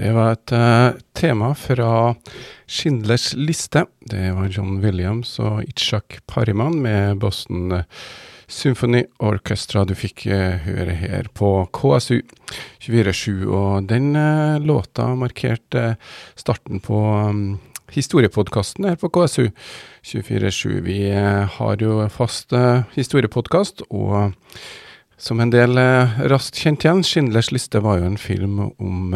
Det var et uh, tema fra Schindlers liste. Det var John Williams og Itzhak Pariman med Boston uh, Symphony Orchestra du fikk uh, høre her på KSU 247. Og den låta markerte starten på um, historiepodkasten her på KSU 247. Vi har jo fast historiepodkast, og som en del raskt kjent igjen, Schindlers liste var jo en film om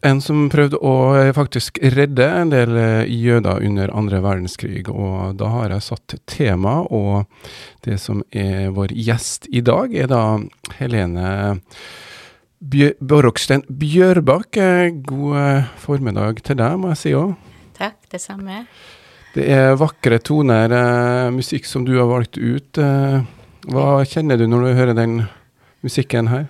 en som prøvde å eh, faktisk redde en del eh, jøder under andre verdenskrig, og da har jeg satt tema, og det som er vår gjest i dag, er da Helene Bjør Borokstein Bjørbakk. Eh, god formiddag til deg, må jeg si òg. Takk, det samme. Det er vakre toner, musikk som du har valgt ut. hva kjenner du når du hører den musikken her?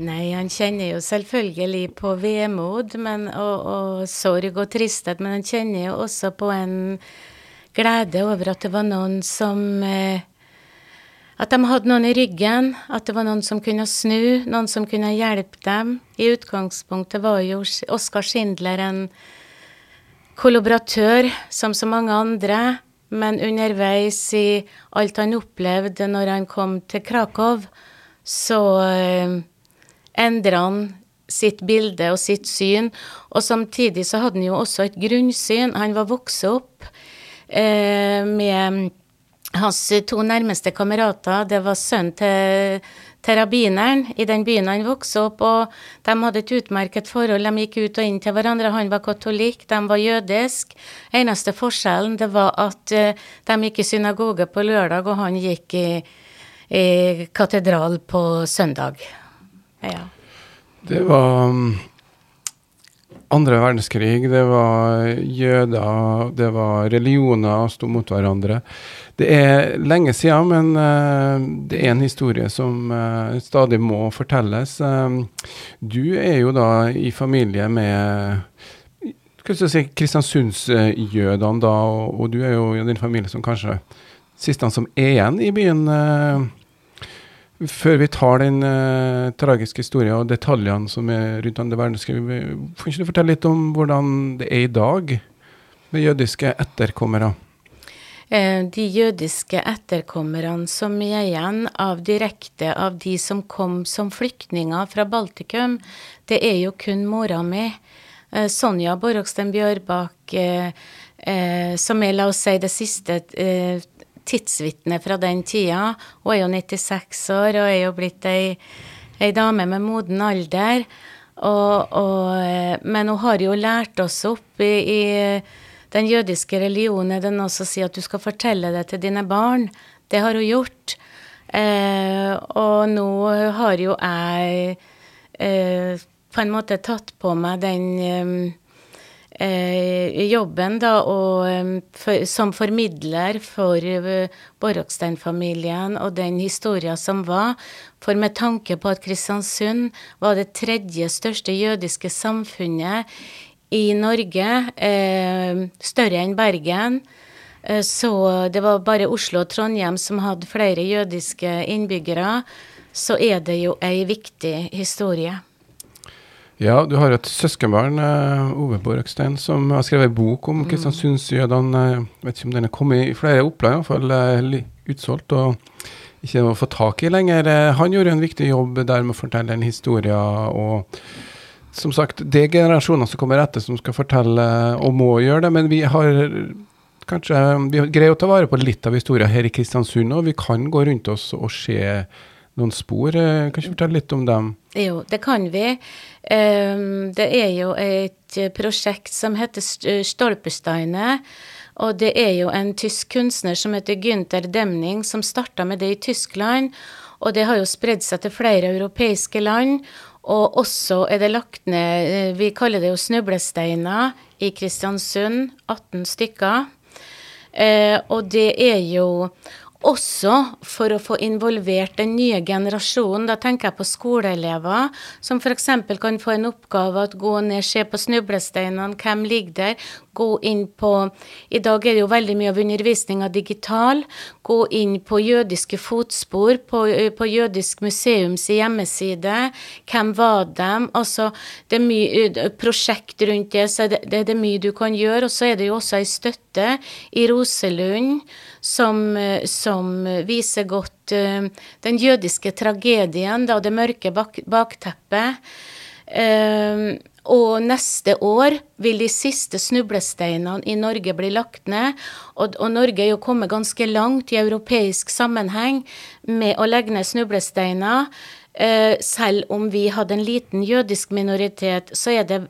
Nei, han kjenner jo selvfølgelig på vemod og, og, sorg og tristhet, men han kjenner jo også på en glede over at det var noen som eh, At de hadde noen i ryggen, at det var noen som kunne snu, noen som kunne hjelpe dem. I utgangspunktet var jo Oskar Schindler en kollaboratør, som så mange andre, men underveis i alt han opplevde når han kom til Krakow, så eh, endra han sitt bilde og sitt syn. Og samtidig så hadde han jo også et grunnsyn. Han var vokst opp eh, med hans to nærmeste kamerater. Det var sønnen til, til rabbineren i den byen han vokste opp, og de hadde et utmerket forhold. De gikk ut og inn til hverandre. Han var katolikk, de var jødisk. Eneste forskjellen det var at eh, de gikk i synagoge på lørdag, og han gikk i, i katedral på søndag. Ja. Det var um, andre verdenskrig, det var jøder, det var religioner sto mot hverandre. Det er lenge siden, men uh, det er en historie som uh, stadig må fortelles. Um, du er jo da i familie med si, Kristiansundsjødene, og, og, du er jo i din familie som kanskje siste som er igjen i byen. Før vi tar den uh, tragiske historien og detaljene som er rundt andre verdenskrig, kan ikke du fortelle litt om hvordan det er i dag med jødiske etterkommere? Eh, de jødiske etterkommerne som er igjen av direkte av de som kom som flyktninger fra Baltikum, det er jo kun mora mi. Eh, Sonja Boroksten Bjørbakk, som er, la oss si, det siste tidsvitne fra den tida. Hun er jo 96 år og er jo blitt ei, ei dame med moden alder. Og, og, eh, men hun har jo lært oss opp i, i den jødiske religionen det også sier at du skal fortelle det til dine barn. Det har hun gjort. Eh, og nå har jo jeg eh, på en måte tatt på meg den eh, jobben da, og, for, som formidler for uh, Borrokstein-familien og den historia som var. For med tanke på at Kristiansund var det tredje største jødiske samfunnet i Norge, eh, større enn Bergen, eh, så det var bare Oslo og Trondheim som hadde flere jødiske innbyggere, så er det jo ei viktig historie. Ja, du har et søskenbarn, uh, Ove Borøkstein, som har skrevet en bok om mm. Kristiansundsjødene. Jeg vet ikke om den er kommet i flere opplag, iallfall uh, utsolgt og ikke å få tak i lenger. Han gjorde en viktig jobb der med å fortelle en historie. og som sagt, det er generasjoner som kommer etter som skal fortelle og må gjøre det, men vi har kanskje vi greier å ta vare på litt av historien her i Kristiansund, og vi kan gå rundt oss og se noen spor. Kan du fortelle litt om dem? Jo, det kan vi. Det er jo et prosjekt som heter Stolpesteine, Og det er jo en tysk kunstner som heter Günther Demning, som starta med det i Tyskland. Og det har jo spredd seg til flere europeiske land. Og også er det lagt ned Vi kaller det jo snublesteiner i Kristiansund. 18 stykker. Eh, og det er jo også for å få involvert den nye generasjonen. Da tenker jeg på skoleelever, som f.eks. kan få en oppgave at gå ned, se på snublesteinene, hvem ligger der. Gå inn på I dag er det jo veldig mye av undervisninga digital. Gå inn på jødiske fotspor, på, på Jødisk museums hjemmeside. Hvem var dem? Altså, det er mye prosjekt rundt det, så det, det, det er mye du kan gjøre. Og så er det jo også ei støtte i Roselund som, eh, som viser godt uh, den jødiske tragedien, da det mørke bak bakteppet. Uh, og neste år vil de siste snublesteinene i Norge bli lagt ned. Og, og, Norge er jo kommet ganske langt i europeisk sammenheng med å legge ned snublesteiner. Selv om vi hadde en liten jødisk minoritet, så er det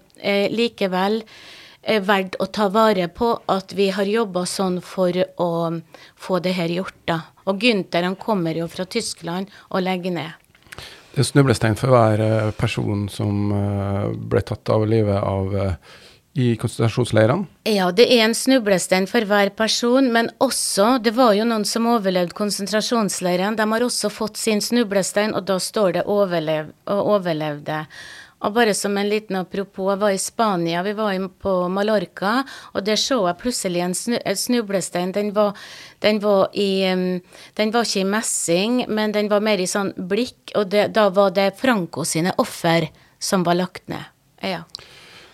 likevel er verdt å ta vare på at vi har jobba sånn for å få det her gjort. da. Og Gynter han kommer jo fra Tyskland og legger ned. Det er snublestein for hver eh, person som eh, ble tatt av livet av eh, i konsentrasjonsleirene? Ja, det er en snublestein for hver person, men også Det var jo noen som overlevde konsentrasjonsleirene. De har også fått sin snublestein, og da står det overlev, 'overlevde'. Og bare som en liten apropos, jeg var i Spania, vi var på Mallorca, og der så jeg plutselig en snu, snublestein. Den var, den, var i, den var ikke i messing, men den var mer i sånn blikk, og det, da var det Franco sine offer som var lagt ned. Ja.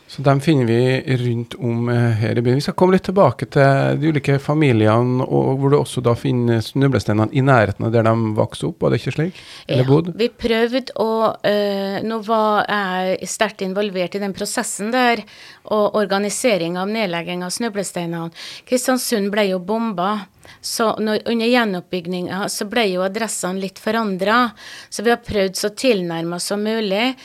Så dem finner vi rundt om eh, her i byen. Vi skal komme litt tilbake til de ulike familiene, og hvor du også da finner snublesteinene i nærheten av der de vokste opp, var det ikke slik? Eller ja, bodde? Vi prøvde å øh, Nå var jeg sterkt involvert i den prosessen der, og organisering av nedlegging av snublesteinene. Kristiansund ble jo bomba. Så når, under gjenoppbygginga så ble jo adressene litt forandra. Så vi har prøvd så tilnærma som mulig.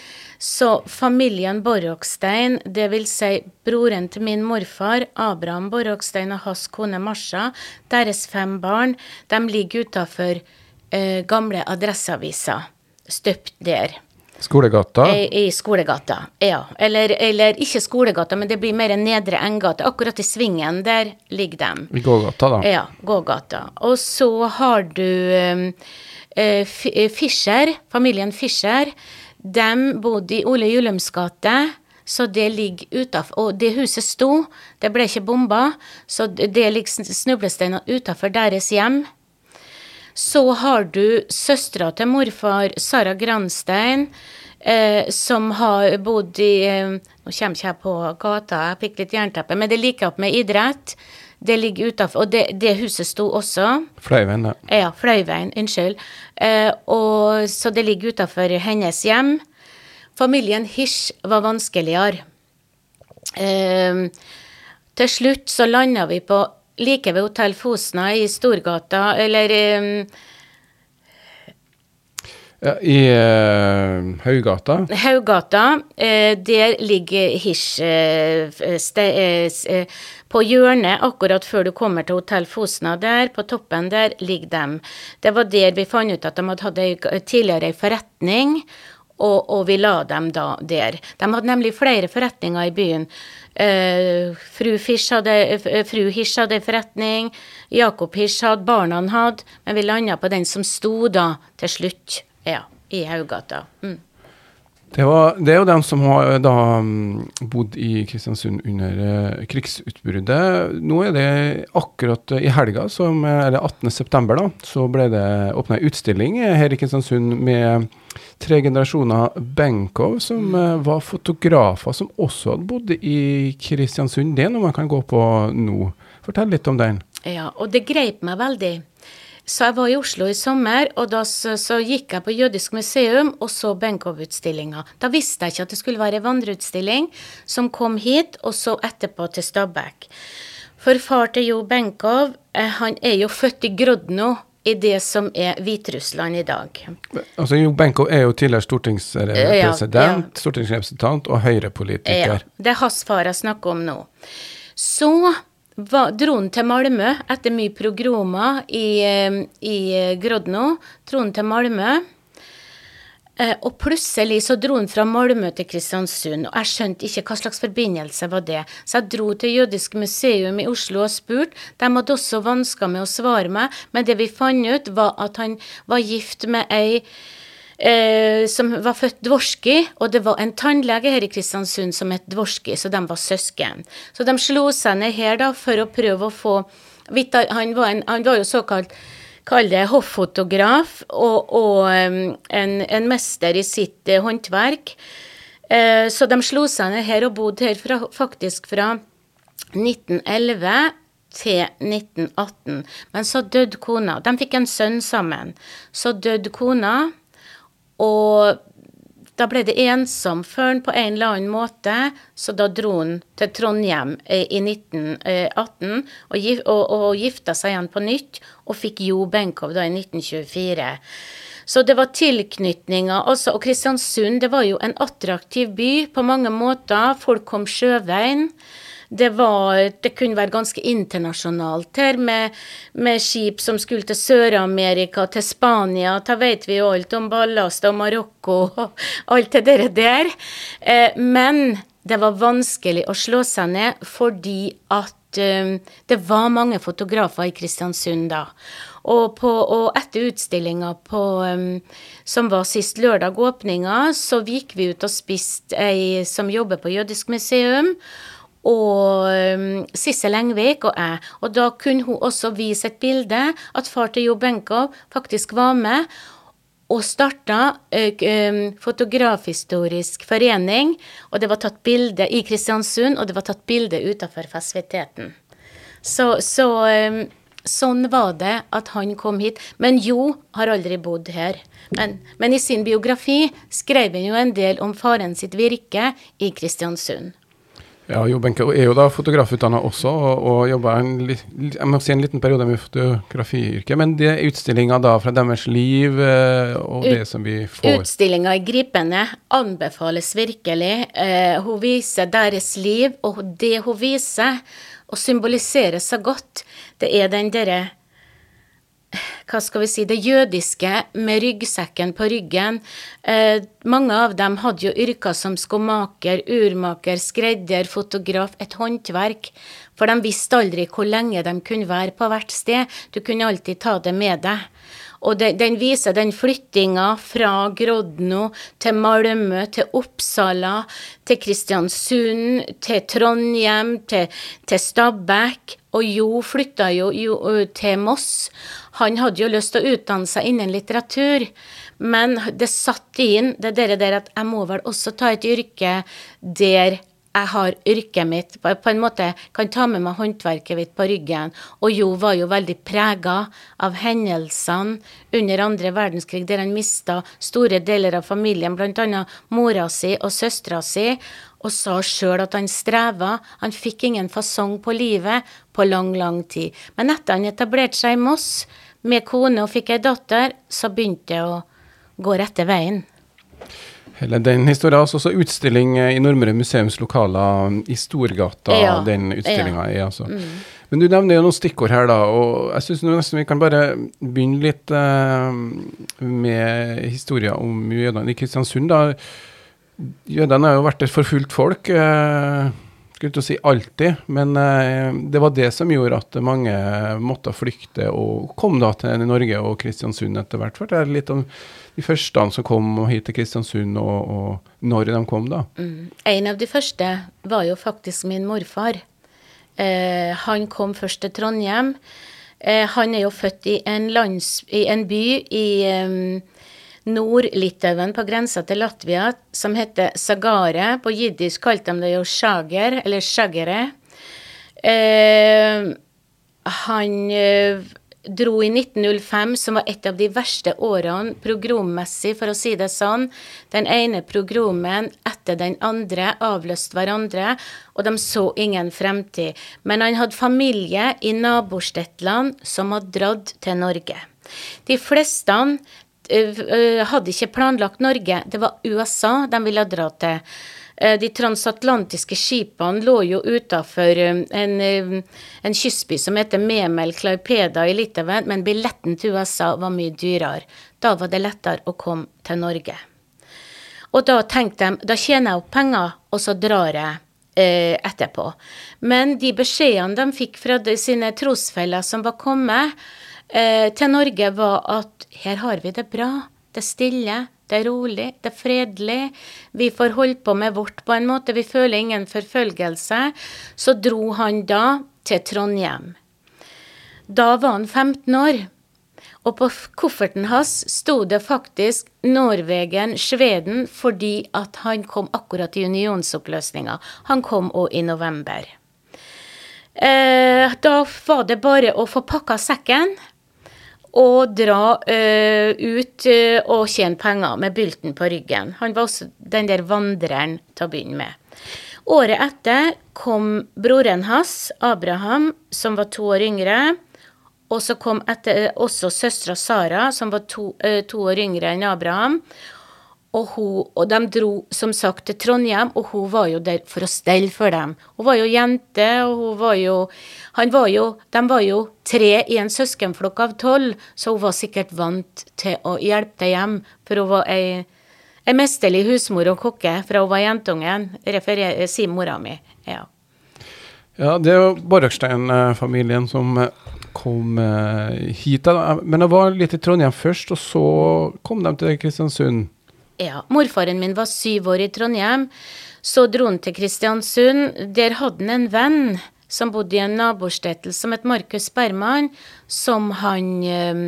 Så familien Borrokstein, dvs. Si broren til min morfar, Abraham Borrokstein og hans kone Marsha, deres fem barn, de ligger utafor eh, gamle Adresseavisa, støpt der. Skolegata? I, I, Skolegata, ja. Eller, eller, ikke Skolegata, men det blir mer Nedre Enggate. Akkurat i svingen der ligger de. I gågata, da? Ja, gågata. Og så har du eh, eh Fischer, familien Fischer. De bodde i Ole Julums gate, så det ligger utafor Og det huset sto, det ble ikke bomba, så det ligger snublesteiner utafor deres hjem. Så har du søstera til morfar, Sara Granstein, eh, som har bodd i eh, Nå kommer ikke jeg på gata, jeg fikk litt jernteppe, men det liker like opp med idrett. Det ligger utafor. Og det, det, huset sto også. Fløyveien, ja. Ja, Fløyveien. Unnskyld. Eh, og, så det ligger utafor hennes hjem. Familien Hirsch var vanskeligere. Eh, til slutt så landa vi på like ved Hotell Fosna i Storgata, eller eh, ja, I uh, Haugata? Haugata. Uh, der ligger Hirsch uh, på hjørnet akkurat før du kommer til Hotell Fosna. Der, på toppen der, ligger dem. Det var der vi fant ut at de hadde hatt tidligere ei forretning, og, og, vi la dem da der. De hadde nemlig flere forretninger i byen. fru, hadde, fru Hirsch hadde forretning, Jakob Hirsch hadde, barna hadde, men vi landa på den som sto da til slutt. Ja, i Haugata. Mm. Det, var, det, er jo dem som har da mm, bodd i Kristiansund under uh, krigsutbruddet. Nå er det akkurat i helga, som, eller 18.9., da, så ble det åpna ei utstilling her i Kristiansund med tre generasjoner Benkow, som var fotografer som også hadde bodd i Kristiansund. Det er noe man kan gå på nå. Fortell litt om den. Ja, og det greip meg veldig. Så jeg var i Oslo i sommer, og da så, så gikk jeg på Jødisk museum og så Benkow-utstillinga. Da visste jeg ikke at det skulle være vandreutstilling som kom hit, og så etterpå til Stabekk. For far til Jo Benkow, eh, han er jo født i Grodno i det som er Hviterussland i dag. Altså, Jo Benkow er jo tidligere stortingspresident, ja, ja. stortingsrepresentant og høyrepolitiker. Ja, det er hans far jeg snakker om nå. Så dro han til Malmö etter mye progromer i, eh, i Grodno. Dro han til Malmö. Eh, og plutselig så dro han fra Malmö til Kristiansund, og jeg skjønte ikke hva slags forbindelse var det. Så jeg dro til Jødisk museum i Oslo og spurte. De hadde også vansker med å svare meg, men det vi fant ut, var at han var gift med ei eh, som var født Dvorski, og det var en tannlege her i Kristiansund som het Dvorski, så de var søsken. Så de slo seg ned her da for å prøve å få Han var, en, han var jo såkalt kall det hoffotograf, og, og en, en, mester i sitt uh, håndverk. Eh, så de slo seg ned her og bodde her fra, faktisk fra 1911 til 1918. Men så døde kona. De fikk en sønn sammen. Så døde kona, og da ble det ensom for han på en eller annen måte, så da dro han til Trondheim eh, i 1918 og, og, og, gifta seg igjen på nytt, og fikk Jo Benkow da i 1924. Så det var tilknytninger. Altså, og Kristiansund det var jo en attraktiv by på mange måter. Folk kom sjøveien det, var, det kunne være ganske internasjonalt her, med, med skip som skulle til Sør-Amerika, til Spania. Da vet vi jo alt om ballast og Marokko og alt det der. Eh, men det var vanskelig å slå seg ned fordi at eh, det var mange fotografer i Kristiansund da. Og, på, og etter utstillinga um, som var sist lørdag, åpninga, så gikk vi ut og spiste ei som jobber på Jødisk museum og um, Sissel Engvik og jeg. Og da kunne hun også vise et bilde at far til Jo Benkow faktisk var med og starta uh, Fotografhistorisk forening. Og det var tatt bilde i Kristiansund, og det var tatt bilde utafor festiviteten. Så, så um, sånn var det at han kom hit. Men Jo har aldri bodd her. Men, men i sin biografi skrev han jo en del om faren sitt virke i Kristiansund. Ja, Jo Benke er jo da fotografutdanna også, og, og jobba en, jeg må si en liten periode med fotografiyrket. Men det er utstillinga da fra deres liv eh, og det som vi får Utstillinga i Gripene anbefales virkelig. Eh, hun viser deres liv, og det hun viser og symboliserer så godt, det er den derre hva skal vi si, det jødiske med ryggsekken på ryggen. Eh, mange av dem hadde jo yrker som skomaker, urmaker, skredder, fotograf, et håndverk. For de visste aldri hvor lenge de kunne være på hvert sted. Du kunne alltid ta det med deg. Og den, den viser den flyttinga fra Grodno til Malmö, til Oppsala, til Kristiansund, til Trondheim, til, til Stabekk. Og Jo flytta jo, jo til Moss. Han hadde jo lyst til å utdanne seg innen litteratur, men det satt inn det der at jeg må vel også ta et yrke der jeg har yrket mitt, på en måte kan ta med meg håndverket mitt på ryggen. Og Jo var jo veldig prega av hendelsene under andre verdenskrig, der han mista store deler av familien, bl.a. mora si og søstera si, og sa sjøl at han streva, han fikk ingen fasong på livet på lang, lang tid. Men etter han etablerte seg i Moss med kone og fikk ei datter, så begynte det å gå rette veien. Hele den historien, altså også utstilling i Nordmøre museums lokaler i Storgata, ja, den utstillinga ja. er altså. Mm. Men du nevner jo noen stikkord her, da, og jeg syns nesten vi kan bare begynne litt uh, med historien om jødene i Kristiansund. da. Jødene har jo vært et forfulgt folk. Uh, skulle ikke si alltid, men uh, det var det som gjorde at mange måtte flykte og kom da til Norge og Kristiansund etter hvert. For det er litt om de første som kom hit til Kristiansund, og, og når de kom, da? Mm. En av de første var jo faktisk min morfar. Eh, han kom først til Trondheim. Eh, han er jo født i en, lands, i en by i um, Nord-Litauen, på grensa til Latvia, som heter Sagare. På jiddisk kalte de det jo Sjager, eller Sjagere. Eh, han eh, dro i 1905, som var et av de verste årene progrommessig, for å si det sånn. Den ene progrommen etter den andre avløste hverandre, og de så ingen fremtid. Men han hadde familie i nabostetland som hadde dratt til Norge. De fleste hadde ikke planlagt Norge, det var USA de ville dra til. Uh, de transatlantiske skipene lå jo utafor en, en, kystby som heter Memel Klaipeda i Litauen, men billetten til USA var mye dyrere. Da var det lettere å komme til Norge. Og da tenkte de da tjener jeg opp penger, og så drar jeg eh, etterpå. Men de beskjedene de fikk fra sine trosfeller som var kommet eh, til Norge, var at her har vi det bra, det er stille, det er rolig, det er fredelig. Vi får holde på med vårt på en måte, vi føler ingen forfølgelse. Så dro han da til Trondheim. Da var han 15 år. Og på kofferten hans sto det faktisk Norwegen, Sveden, fordi at han kom akkurat i unionsoppløsninga. Han kom òg i november. Eh, da var det bare å få pakka sekken og dra uh, ut uh, og tjene penger med bylten på ryggen. Han var også den der vandreren til å begynne med. Året etter kom broren hans, Abraham, som var to år yngre. Og så kom etter, eh, også søstera Sara, som var to, uh, to, år yngre enn Abraham. Og, hun, og de dro som sagt til Trondheim, og hun var jo der for å stelle for dem. Hun var jo jente, og hun var jo Han var jo De var jo tre i en søskenflokk av tolv, så hun var sikkert vant til å hjelpe til hjem, for hun var ei, ei mesterlig husmor og kokke fra hun var jentungen, refererer, sier mora mi. Ja. Ja, det er jo Borgstein-familien som kom eh, hit. Men jeg var litt i Trondheim først, og så kom de til Kristiansund. Ja. Morfaren min var syv år i Trondheim. Så dro han til Kristiansund. Der hadde han en venn som bodde i en nabostettel som het Markus Berman, som han um,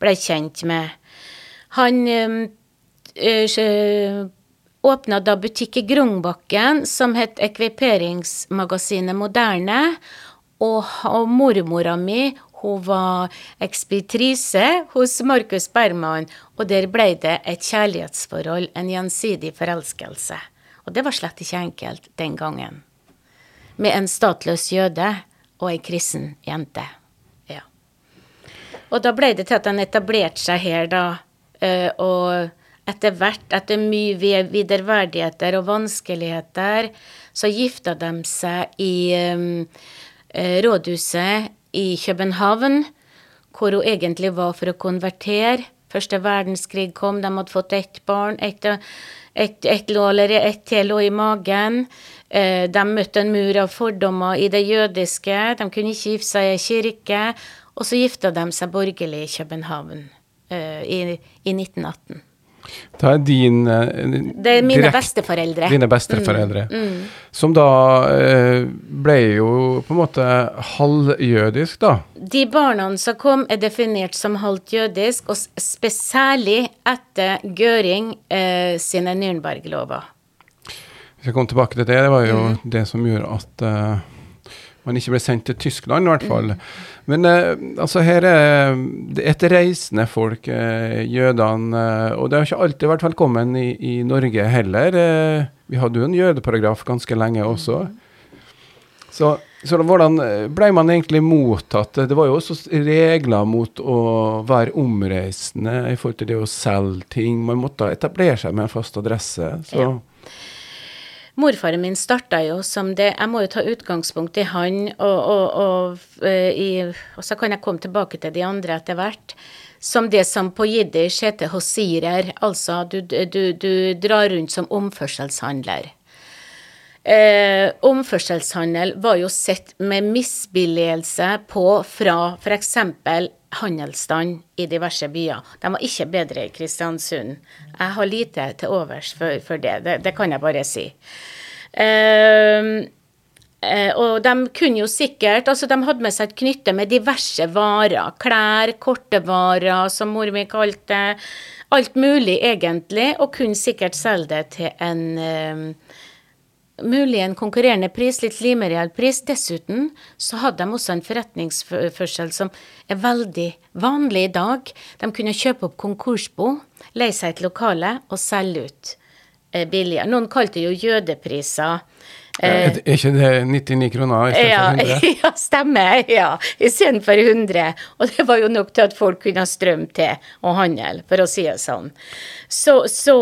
ble kjent med. Han um, uh, åpna da butikk i Grungbakken som het Ekviperingsmagasinet Moderne. Og, og mormora mi hun var ekspeditrise hos Markus Berman, og der ble det et kjærlighetsforhold, en gjensidig forelskelse. Og det var slett ikke enkelt den gangen. Med en statløs jøde og ei kristen jente. Ja. Og da ble det til at han etablerte seg her, da. Eh, og etter hvert, etter mye viderverdigheter og vanskeligheter, så gifta de seg i um, rådhuset i København, hvor hun egentlig var for å konvertere. Første verdenskrig kom, de hadde fått ett barn. Ett et, et lå allerede, ett til lå i magen. Eh, de møtte en mur av fordommer i det jødiske. De kunne ikke gifte seg i kirke. Og så gifta de seg borgerlig i København eh, i, i 1918. Det er din uh, Det er mine direkt, besteforeldre. Dine besteforeldre. Mm, mm. Som da uh, ble jo på en måte halvjødisk, da. De barna som kom, er definert som halvt jødisk, og spesielt etter Göring eh, sine Nürnberg-lover. Hvis jeg komme tilbake til det, det var jo mm. det som gjorde at man ikke ble sendt til Tyskland, i hvert fall. Mm. Men eh, altså her er det et reisende folk, eh, jødene. Eh, og det har ikke alltid vært velkommen i, i Norge heller. Eh, vi hadde jo en jødeparagraf ganske lenge også. Så, så hvordan eh, ble man egentlig mottatt? Det var jo også regler mot å være omreisende i forhold til det å selge ting. Man måtte etablere seg med en fast adresse. så... Ja. Morfaren min starta jo som det Jeg må jo ta utgangspunkt i han, og, og, og, eh, i, og så kan jeg komme tilbake til de andre etter hvert. Som det som på jiddisch heter hosirer, altså du, du, du drar rundt som omførselshandler. Eh, omførselshandel var jo sett med misbilligelse på fra f.eks. handelsstand i diverse byer. De var ikke bedre i Kristiansund. Jeg har lite til overs for, for det. det. det. kan jeg bare si. Eh, og de kunne jo sikkert Altså, de hadde med seg et knytte med diverse varer. Klær, korte varer, som mor mi kalte det. Alt mulig, egentlig. Og kunne sikkert selge det til en eh, mulig en konkurrerende pris, litt limereal pris. Dessuten så hadde de også en forretningsførsel som er veldig vanlig i dag. De kunne kjøpe opp konkursbo, leie seg et lokale og selge ut eh, billigere. Noen kalte det jo jødepriser. Er ikke det 99 kroner istedenfor 100? Ja, stemmer. ja, Istedenfor 100. Og det var jo nok til at folk kunne ha strøm til å handle, for å si det sånn. Så, så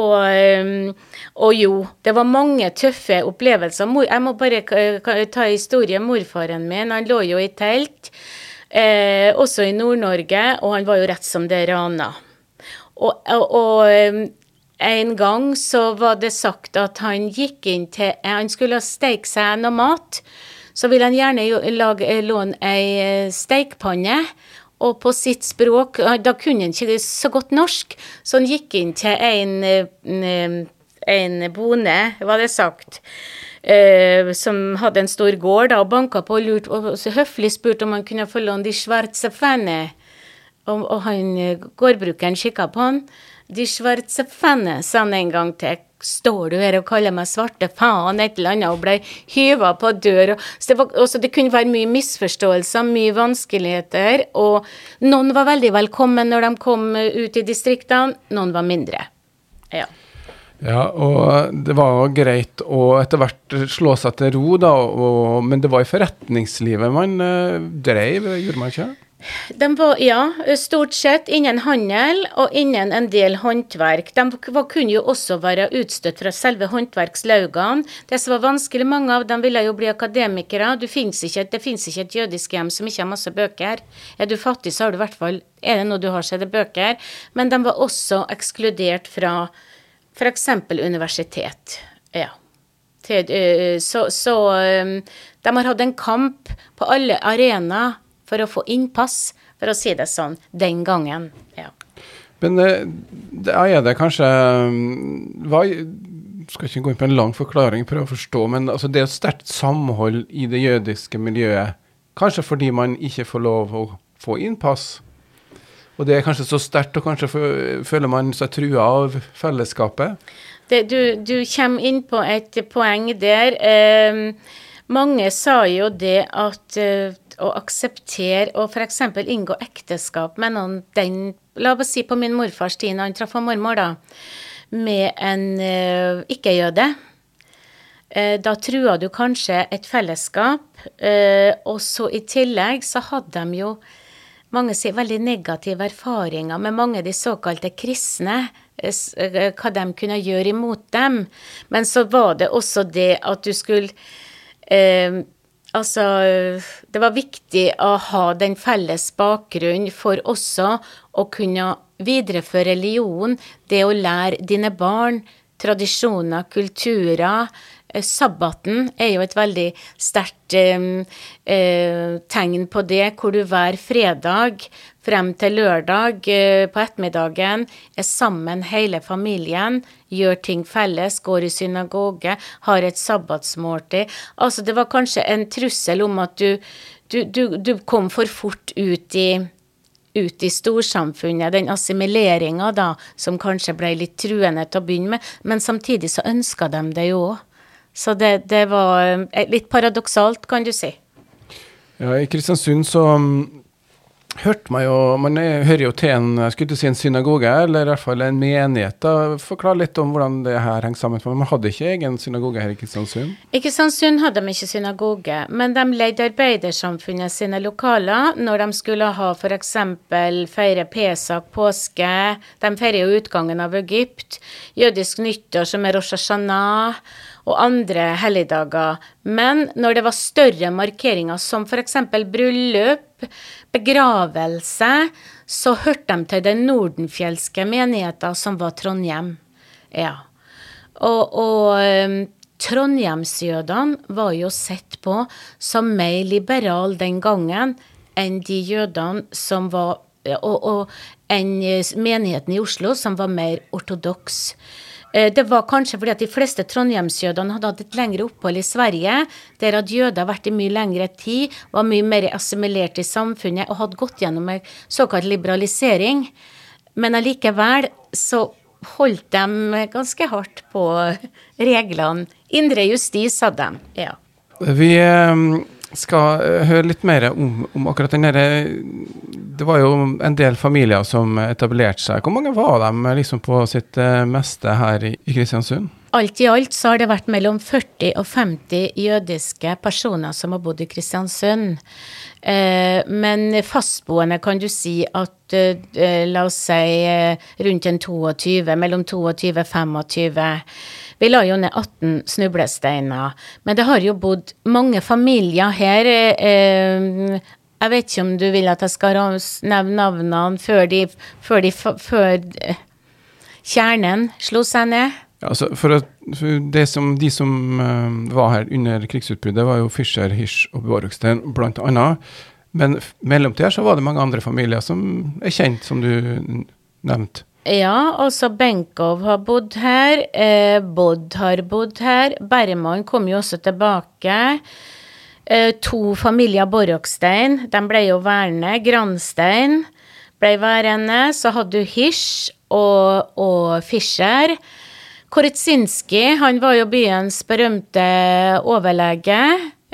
Og jo, det var mange tøffe opplevelser. Jeg må bare ta historien. Morfaren min, han lå jo i telt, eh, også i Nord-Norge, og han var jo rett som det rana. Og, og, og en gang så var det sagt at han gikk inn til Han skulle steke seg noe mat. Så ville han gjerne lage, låne ei eh, stekepanne. Og på sitt språk Da kunne han ikke så godt norsk, så han gikk inn til en, eh, en bonde, var det sagt. Som hadde en stor gård, da, og banka på og lurte, og høflig spurte om han kunne få låne de svarte fene. Og, og han gårdbrukeren kikka på han. De svarte fenne, sa han en gang til. Står du her og kaller meg svarte faen, et eller annet, og ble hyva på dør. Så det, det kunne være mye misforståelser, mye vanskeligheter, og noen var veldig velkommen når de kom ut i distriktene, noen var mindre. Ja. Ja, og det var greit å etter hvert slå seg til ro, da, og, men det var i forretningslivet man uh, dreiv, gjorde man ikke? De var, ja, stort sett innen handel og innen en del håndverk. De var, kunne jo også være utstøtt fra selve håndverkslaugene. Det som var vanskelig, mange av dem ville jo bli akademikere. Finnes ikke, det fins ikke et jødisk hjem som ikke har masse bøker. Er du fattig, så har du i hvert fall Er det noe du har, så er det bøker. Men de var også ekskludert fra f.eks. universitet. Ja. Så, så de har hatt en kamp på alle arenaer for å få innpass, for å si det sånn, den gangen. ja. Men det da er det kanskje mm, hva, Skal ikke gå inn på en lang forklaring, prøve å forstå, men altså det er et sterkt samhold i det jødiske miljøet. Kanskje fordi man ikke får lov å få innpass. Og det er kanskje så sterkt, og kanskje føler man seg trua av fellesskapet? Det, du, du, kommer inn på et poeng der. Eh, mange sa jo det at uh, å akseptere å f.eks. inngå ekteskap med noen den La oss si på min morfars tid, når han traff mormor, da, med en uh, ikke-jøde. Uh, da trua du kanskje et fellesskap, uh, og så i tillegg så hadde de jo mange sier veldig negative erfaringer med mange av de såkalte kristne, hva de kunne gjøre imot dem. Men så var det også det at du skulle eh, Altså, det var viktig å ha den felles bakgrunnen for også å kunne videreføre religion, det å lære dine barn tradisjoner, kulturer. Eh, sabbaten er jo et veldig sterkt eh, eh, tegn på det, hvor du hver fredag frem til lørdag eh, på ettermiddagen er sammen hele familien, gjør ting felles, går i synagoge, har et sabbatsmåltid. Altså, det var kanskje en trussel om at du, du, du, du kom for fort ut i ut i storsamfunnet, den assimileringa da, som kanskje ble litt truende til å begynne med, men samtidig så ønska de det jo òg. Så det, det, var eh, litt paradoksalt, kan du si. Ja, i Kristiansund så hørte man jo Man hører jo til en, jeg skulle si en synagoge, eller i hvert fall en menighet. da, Forklar litt om hvordan det her henger sammen. for Man hadde ikke egen synagoge her i Kristiansund? I Kristiansund hadde de ikke synagoge, men de leide arbeidersamfunnet sine lokaler når de skulle ha f.eks. feire Pesak, påske. De feirer jo utgangen av Egypt. Jødisk nyttår, som er Rosh Hashanah og andre helligdager. Men når det var større markeringer, som f.eks. bryllup, begravelse, så hørte de til den nordenfjelske menigheten, som var Trondheim. Ja. Og, og trondheimsjødene var jo sett på som mer liberale den gangen enn de jødene som var og, og enn menigheten i Oslo, som var mer ortodoks. Eh, det var kanskje fordi at de fleste trondheimsjødene hadde hatt et lengre opphold i Sverige, der hadde jøder vært i mye lengre tid, var mye mer assimilert i samfunnet og hadde gått gjennom en såkalt liberalisering. Men allikevel så holdt de ganske hardt på reglene. Indre justis hadde de, ja. Vi eh, skal eh, høre litt mer om, om akkurat den derre Det var jo en del familier som etablerte seg. Hvor mange var de liksom på sitt eh, meste her i, Kristiansund? alt i alt så har det vært mellom 40 og 50 jødiske personer som har bodd i Kristiansund. Eh, men fastboende kan du si at eh, la oss si eh, rundt en 22, mellom 22 og 25. Vi la jo ned 18 snublesteiner. Men det har jo bodd mange familier her. Jeg vet ikke om du vil at jeg skal nevne navnene før, de, før, de, før kjernen slo seg ned? Altså for, at, for som, De som uh, var her under krigsutbruddet, var jo Fischer, Hirsch og Borgstein annet. Men mellomtida var det mange andre familier som er kjent, som du nevnte. Ja, altså Benkow har bodd her. Eh, Bodd har bodd her. Bergman kom jo også tilbake. Eh, to familier Borokstein, de ble jo værende. Granstein ble værende. Så hadde du Hirsch og, og Fischer. Koretsinski, han var jo byens berømte overlege.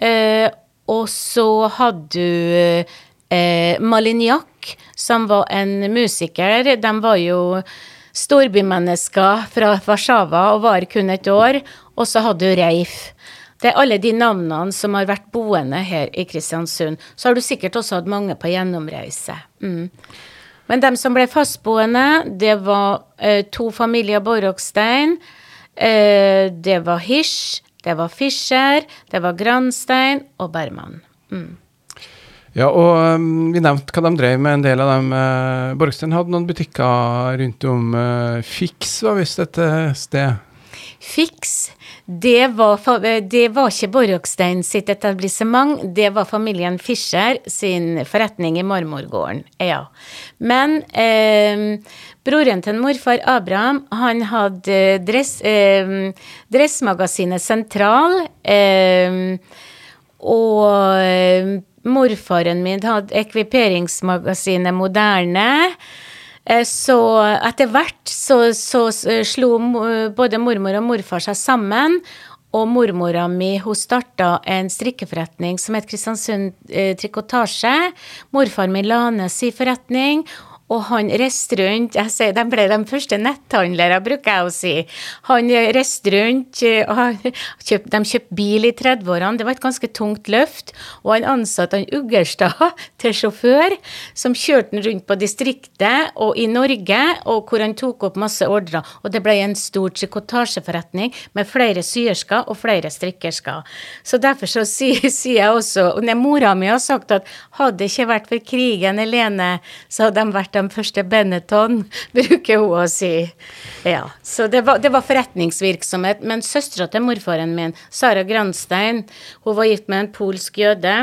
Eh, og så hadde du eh, Malignac, som var en musiker. De var jo storbymennesker fra Warszawa og var kun et år. Og så hadde du Reif. Det er alle de navnene som har vært boende her i Kristiansund. Så har du sikkert også hatt mange på gjennomreise. Mm. Men de som ble fastboende, det var eh, to familier Borokstein. Eh, det var Hirsch, det var Fischer, det var Granstein og Berman. Mm. Ja, og um, vi nevnte hva de drev med, en del av dem. Uh, Borgstein hadde noen butikker rundt om. Uh, Fiks var visst et sted? Fiks, det var, det var ikke Borgstein sitt etablissement, det var familien Fischer sin forretning i Marmorgården. Ja. Men eh, broren til morfar Abraham, han hadde dress, eh, Dressmagasinet Sentral. Eh, og eh, morfaren min hadde ekviperingsmagasinet Moderne. Eh, så etter hvert så, så, slo både mormor og morfar seg sammen. Og mormora mi hun starta en strikkeforretning som het Kristiansund eh, Trikotasje. Morfar min la ned sin forretning, og han reiste rundt jeg sier, De ble de første netthandlere, bruker jeg å si. Han reiste rundt, kjøpt, de kjøpte bil i 30-årene, det var et ganske tungt løft. Og han ansatte han Uggerstad til sjåfør, som kjørte han rundt på distriktet og i Norge, og hvor han tok opp masse ordrer. Og det ble en stor trikotasjeforretning med flere syersker og flere strikkersker. Så derfor så sier, sier jeg også og Mora mi har sagt at hadde det ikke vært for krigen alene, så hadde de vært de første Benetton, bruker hun å si. Ja, Så det var, det var forretningsvirksomhet. Men søstera til morfaren min, Sara Granstein, hun var gift med en polsk jøde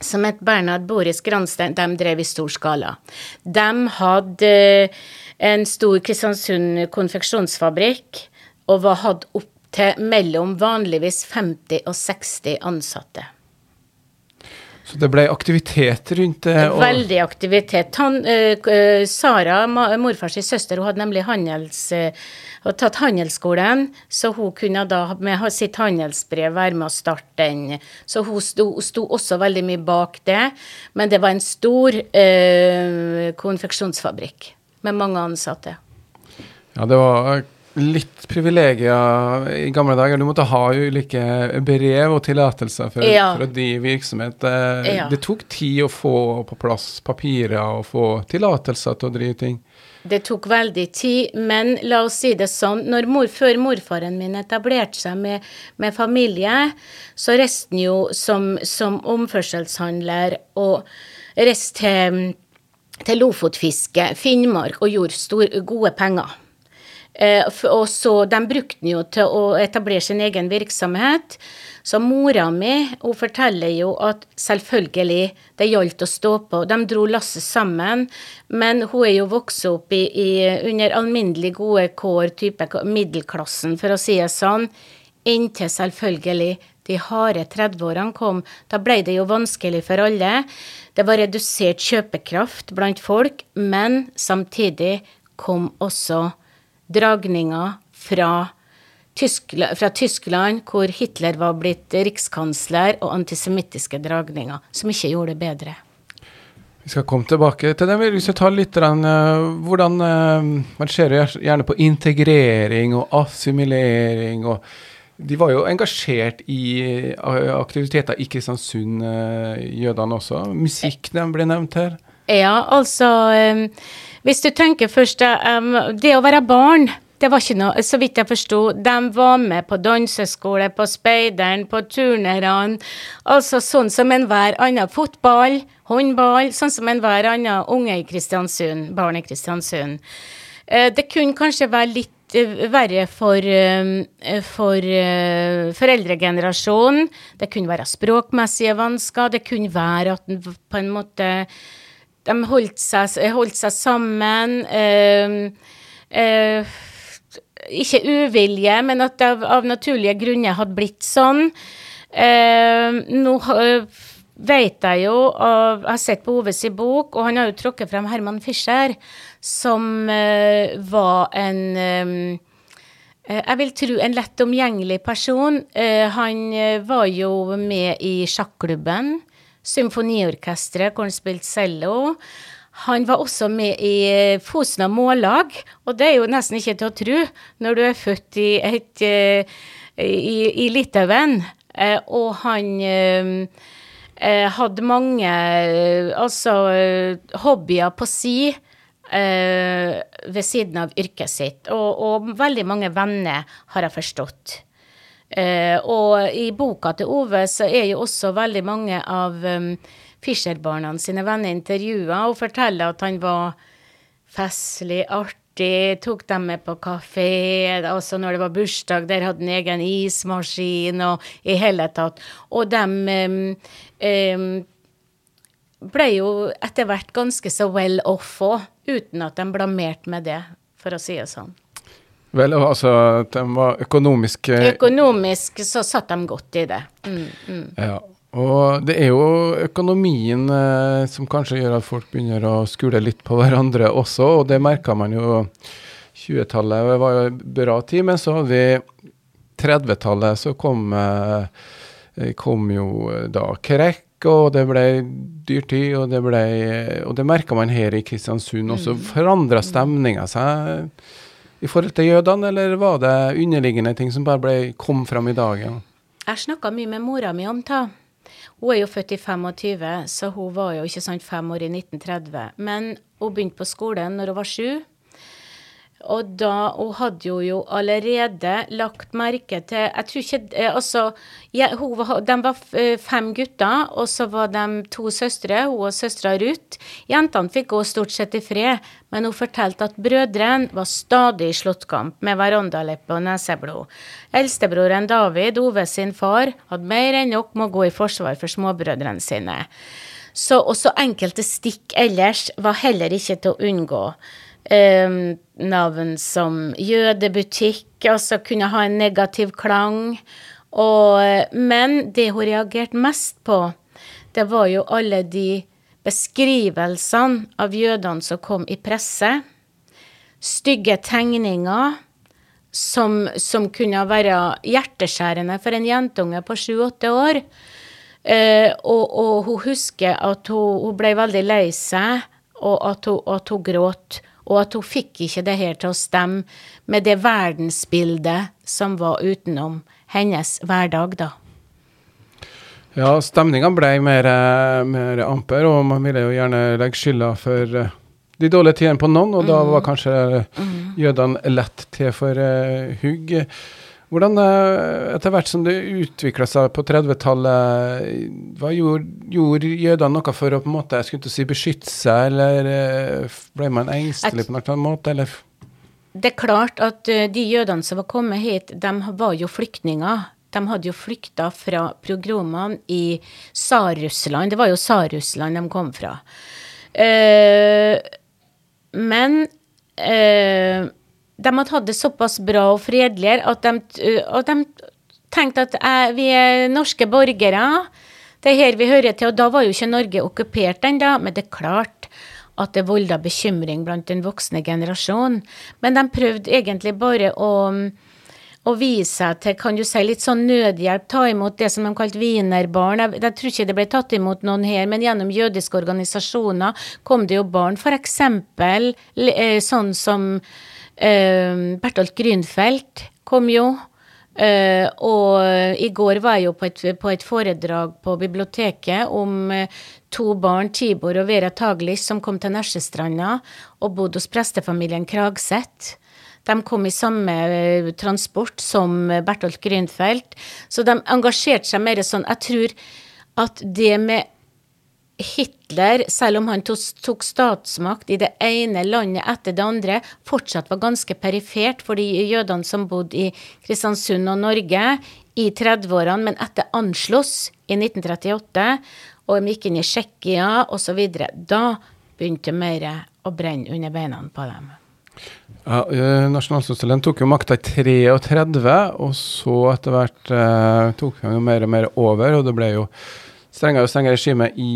som het Bernhard Boris Granstein. De drev i stor skala. De hadde en stor Kristiansund konfeksjonsfabrikk og var hatt opp til mellom vanligvis 50 og 60 ansatte. Så det ble aktivitet rundt det? Og... Veldig aktivitet. Han, uh, Sara, morfars søster, hun hadde nemlig handels, uh, tatt handelsskolen, så hun kunne da med sitt handelsbrev være med å starte den. Så hun sto, sto også veldig mye bak det. Men det var en stor uh, konfeksjonsfabrikk med mange ansatte. Ja, det var litt privilegier i gamle dager. Du måtte ha ulike brev og tillatelser for, ja. for å drive virksomhet. Det, ja. det, tok tid å få på plass papirer og få tillatelser til å drive ting. Det tok veldig tid, men la oss si det sånn, mor, før morfaren min etablerte seg med, med familie, så reiste han jo som, som omførselshandler og reiste til, til Lofotfiske, Finnmark, og gjorde stor, gode penger. Eh, og så, De brukte den jo til å etablere sin egen virksomhet. Så mora mi hun forteller jo at selvfølgelig, det gjaldt å stå på. De dro lasset sammen, men hun er jo vokst opp i, i, under alminnelig gode kår, type middelklassen, for å si det sånn. Inntil selvfølgelig de harde 30-årene kom. Da ble det jo vanskelig for alle. Det var redusert kjøpekraft blant folk, men samtidig kom også dragninger fra Tyskland, fra Tyskland, hvor Hitler var blitt rikskansler, og antisemittiske dragninger, som ikke gjorde det bedre. Vi skal komme tilbake til det. Hvis jeg tar litt uh, hvordan uh, Man ser gjerne på integrering og assimilering. og De var jo engasjert i uh, aktiviteter i Kristiansund, jødene også. Musikk den ble nevnt her. Ja, altså Hvis du tenker først um, Det å være barn det var ikke noe, så vidt jeg forsto, de var med på danseskole, på speideren, på turnerne. Altså sånn som enhver annen fotball, håndball, sånn som enhver annen unge i Kristiansund, barn i Kristiansund. Eh, det kunne kanskje være litt eh, verre for, for foreldregenerasjonen. Det kunne være språkmessige vansker. Det kunne være at en på en måte De holdt seg, holdt seg sammen. Eh, uh, ikke uvilje, men at det av, av naturlige grunner hadde blitt sånn. Eh, nå vet jeg jo, og jeg har sett på Oves i bok, og han har jo trukket frem Herman Fischer, som uh, var en um, jeg vil tro en lett omgjengelig person. han var jo med i sjakklubben, symfoniorkesteret, hvor han spilte cello. Han var også med i eh, Fosna Mållag, og det er jo nesten ikke til å tro når du er født i, et, eh, i, i Litauen. Eh, og han hadde mange altså hobbyer på si ved siden av yrket sitt, og, og veldig mange venner, har jeg forstått. Og i boka til Ove så er jo også veldig mange av Fischer-barna sine venner intervjua og forteller at han var festlig, artig, tok dem med på kafé. Altså når det var bursdag, der hadde han egen ismaskin og i hele tatt. Og de um, um, ble jo etter hvert ganske så well off òg, uten at de blamerte med det, for å si det sånn. Vel, altså de var økonomisk Økonomisk så satt de godt i det. Mm, mm. Ja, og det er jo økonomien eh, som kanskje gjør at folk begynner å skule litt på hverandre også, og det merka man jo 20-tallet var jo bra tid, men så hadde vi 30-tallet, så kom, eh, kom, jo da krekk, og det ble dyrtid, og det, ble, og det merka man her i Kristiansund. Og så mm. forandra stemninga seg i forhold til jødene, eller var det underliggende ting som bare ble, kom fram i dagen? Jeg snakka mye med mora mi om det. Hun er jo født i 25, så hun var jo ikke sant fem år i 1930. Men hun begynte på skolen når hun var sju. Og da Hun hadde jo, jo allerede lagt merke til Jeg tror ikke eh, Altså, jeg, hun, de var eh, fem gutter, og så var de to søstre, hun og søstera Ruth. Jentene fikk gå stort sett i fred, men hun fortalte at brødrene var stadig i slåttkamp med verandaleppe og neseblod. Eldstebroren David, Ove sin far, hadde mer enn nok med å gå i forsvar for småbrødrene sine. Så også enkelte stikk ellers var heller ikke til å unngå. Um, navn som jødebutikk, altså kunne ha en negativ klang. Og, men det hun reagerte mest på, det var jo alle de beskrivelsene av jødene som kom i presse. Stygge tegninger som, som kunne være hjerteskjærende for en jentunge på sju-åtte år. Eh, og, og, hun husker at hun, hun ble veldig lei seg, og at hun, at hun gråt og at hun fikk ikke det her til å stemme med det verdensbildet som var utenom hennes hverdag, da. Ja, stemninga ble mer, eh, mer, amper, og man ville jo gjerne legge skylda for eh, de dårlige tidene på noen, og mm. da var kanskje mm. jødene lett til for uh, hugg. Hvordan, eh, etter hvert som det utvikla seg på 30-tallet, hva gjorde, gjorde jødene noe for å på en måte, jeg skulle ikke si beskytte seg, eller eh, ble man engstelig på noen måte, eller? Det er klart at eh, de jødene som var kommet hit, de var jo flyktninger. De hadde jo flykta fra programmene i Tsar-Russland. Det var jo Tsar-Russland de kom fra. men de hadde hatt det såpass bra og fredeligere at de, at de tenkte at eh, vi er norske borgere. Det er her vi hører til. Og da var jo ikke Norge okkupert ennå, men det er klart at det volda bekymring blant den voksne generasjonen. Men de prøvde egentlig bare å, å vise seg til, kan du si, litt sånn nødhjelp, ta imot det som de kalte wienerbarn. Jeg, jeg, tror ikke det ble tatt imot noen her, men gjennom jødiske organisasjoner kom det jo barn. Eksempel eh, sånn som eh, Bertolt Grünfeldt kom jo. Uh, og i går var jeg jo på et, på et foredrag på biblioteket om uh, to barn, Tibor og Vera Taglish, som kom til Nesjestranda og bodde hos prestefamilien Kragseth. De kom i samme uh, transport som Bertolt Grünfeldt, så de engasjerte seg mer sånn Jeg tror at det med Hitler, selv om han tok statsmakt i det ene landet etter det andre, fortsatt var ganske perifert for de jødene som bodde i Kristiansund og Norge i 30-årene, men etter Anschluss i 1938, og de gikk inn i Tsjekkia osv., da begynte mer å brenne under beina på dem. Ja, Nasjonalsosialisten tok jo makta i 33, og så etter hvert eh, tok han jo mer og mer over, og det ble jo strengere og strengere regime i,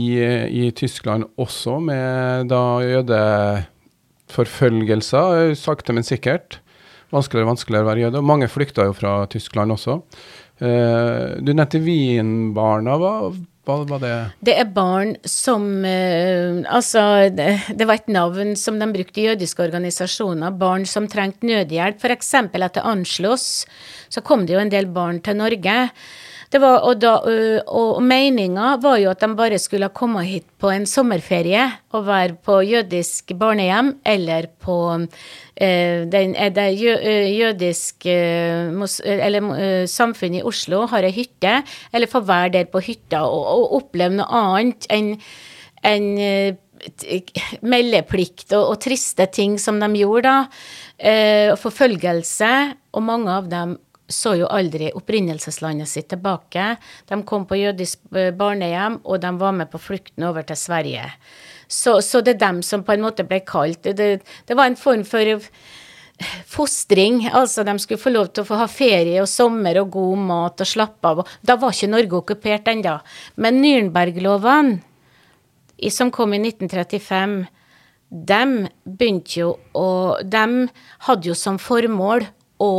i, Tyskland også, med da jødeforfølgelser, sakte, men sikkert. Vanskeligere og vanskeligere å være jøde. Og mange flykta jo fra Tyskland også. Uh, du nevnte Wien-barna. Hva, hva var det? Det er barn som uh, Altså, det, det, var et navn som de brukte i jødiske organisasjoner. Barn som trengte nødhjelp. F.eks. etter Anschluss så kom det jo en del barn til Norge. Var, og, da, og, og meninga var jo at de bare skulle komme hit på en sommerferie og være på jødisk barnehjem eller på eh, den, det jø, jødisk eller samfunnet i Oslo har ei hytte, eller få være der på hytta og, og oppleve noe annet enn en, meldeplikt og, og, triste ting som de gjorde da. Eh, forfølgelse. Og mange av dem så jo aldri opprinnelseslandet sitt tilbake. De kom på jødisk eh, barnehjem, og de var med på flukten over til Sverige. Så, så det er dem som på en måte ble kalt Det, det var en form for fostring. Altså, de skulle få lov til å få ha ferie og sommer og god mat og slappe av. Da var ikke Norge okkupert ennå. Men Nürnberg-lovene, som kom i 1935, de begynte jo å De hadde jo som formål å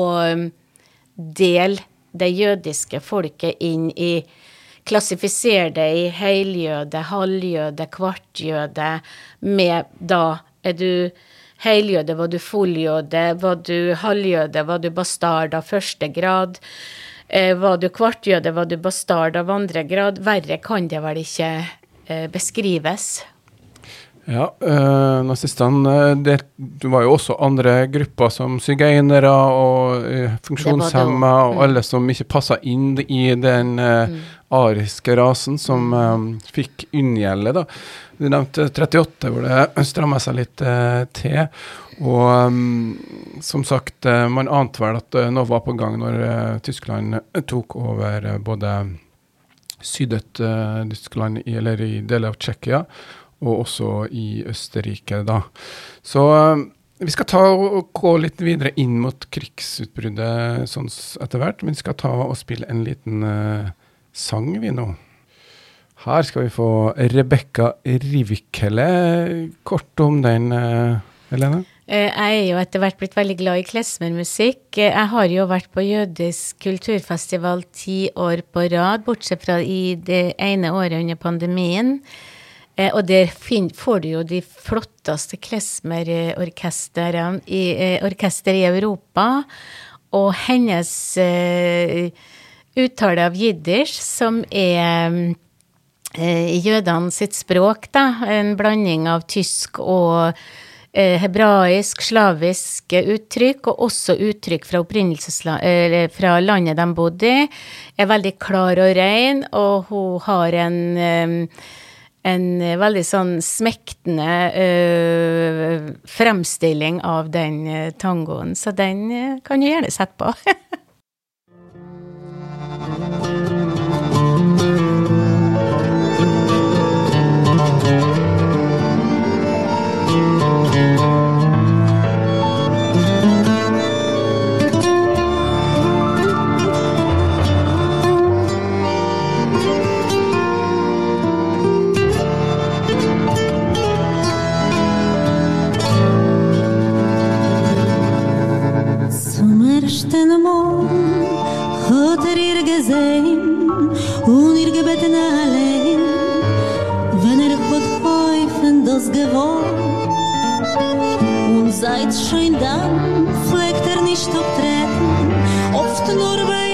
dele det jødiske folket inn i Klassifisere det i heljøde, halvjøde, kvartjøde med da er du heljøde, var du fulljøde, var du halvjøde, var du bastard av første grad. Eh, var du kvartjøde, var du bastard av andre grad. Verre kan det vel ikke eh, beskrives. Ja, øh, nazistene eh, det, var jo også andre grupper som sigøynere og øh, funksjonshemma og mm. alle som ikke passa inn i den øh, mm. ariske rasen som øh, fikk unngjelde. da. Du nevnte 38, hvor det stramma seg litt til. Og um, som sagt, man ante vel at noe var på gang når Tyskland tok over både Sydøst-Tyskland, eller i deler av Tsjekkia og også i Østerrike, da. Så eh, vi skal ta og gå litt videre inn mot krigsutbruddet sånn etter hvert, men vi skal ta og spille en liten uh, sang, vi nå. Her skal vi få Rebekka Rivikele. Kort om den, uh, Helene? Jeg er jo etter hvert blitt veldig glad i klezmermusikk. Jeg har jo vært på jødisk kulturfestival ti år på rad, bortsett fra i det ene året under pandemien. Eh, og der får du jo de flotteste klesmerorkestrene i, eh, orkester i Europa. Og hennes eh, uttale av jiddisch, som er eh, jødene sitt språk, da, en blanding av tysk og eh, hebraisk, slavisk uttrykk, og også uttrykk fra, fra landet de bodde i, er veldig klar og ren, og hun har en eh, en eh, veldig sånn smektende øh, fremstilling av den øh, tangoen. Så den kan du gjerne sette på. das gewohnt. Und seit schon dann pflegt er nicht auftreten, oft nur bei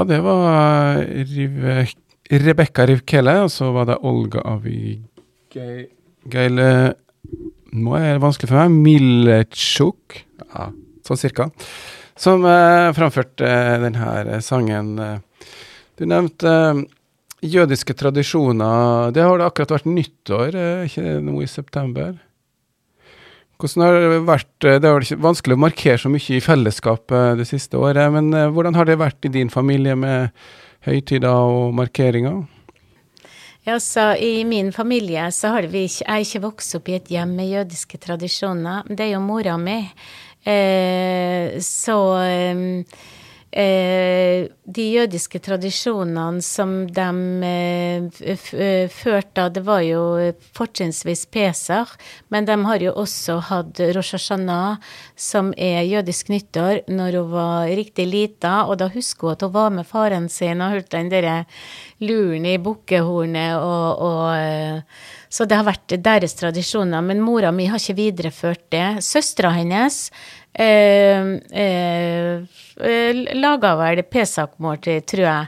Ja, det var Rive, Rebekka Rivkele, og så var det Olga Avigeile Nå er det vanskelig for meg. Miletsjuk, ja, sånn cirka. Som eh, framførte eh, denne sangen. eh. Du nevnte eh, jødiske tradisjoner. Det har det akkurat vært nyttår, eh, ikke nå i september? Hvordan har det vært eh, Det har vanskelig å markere så mye i fellesskap eh, det siste året, men eh, hvordan har det vært i din familie med høytider og markeringer? Ja, så I min familie så har vi ikke, jeg har ikke vokst opp i et hjem med jødiske tradisjoner. Det er jo mora mi. Eh, så eh, de jødiske tradisjonene som de eh, eh, førte, det var jo fortrinnsvis Pesach, men de har jo også hatt Rosh Hashanah, som er jødisk nyttår, når hun var riktig lita, og da husker hun at hun var med faren sin og hørte den derre luren i bukkehornet og, og eh, Så det har vært deres tradisjoner, men mora mi har ikke videreført det. Søstera hennes eh, eh, eh, laga vel p-sakmåltid, tror jeg.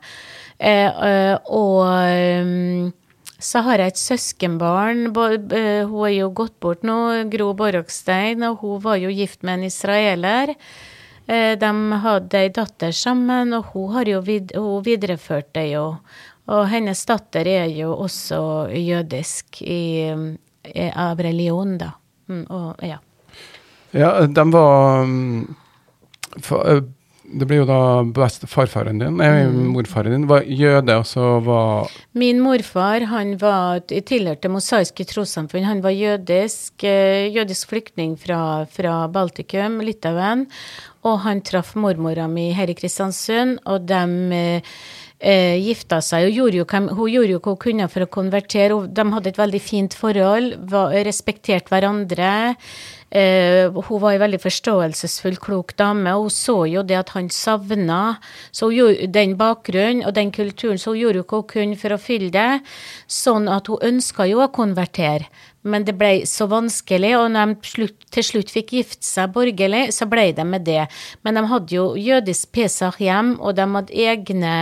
Eh, eh, og eh, så har jeg et søskenbarn. Hun er jo gått bort nå, Gro Borokstein, og hun var jo gift med en israeler. De hadde ei datter sammen, og hun har jo vid hun videreført det jo. Og hennes datter er jo også jødisk i, i, av religion, da. Mm, og, ja. Ja, de var mm, for, eh, det blir jo da best farfaren din, nei, mm. morfaren din, var jøde, og så var Min morfar han var tilhørte mosaiske trossamfunn. Han var jødisk, eh, jødisk flyktning fra, fra Baltikum, Litauen. Og han traff mormora mi her i Kristiansund, og de eh, eh, gifta seg og gjorde jo, hun gjorde jo hva hun kunne for å konvertere. De hadde et veldig fint forhold, var, respekterte hverandre. Uh, hun var en veldig forståelsesfull, klok dame, og hun så jo det at han savna så hun gjorde den bakgrunnen og den kulturen, så hun gjorde jo hva hun kunne for å fylle det. Sånn at hun ønska jo å konvertere, men det ble så vanskelig, og når de slutt, til slutt fikk gifte seg borgerlig, så ble de med det. Men de hadde jo jødisk Pesach hjem, og de hadde egne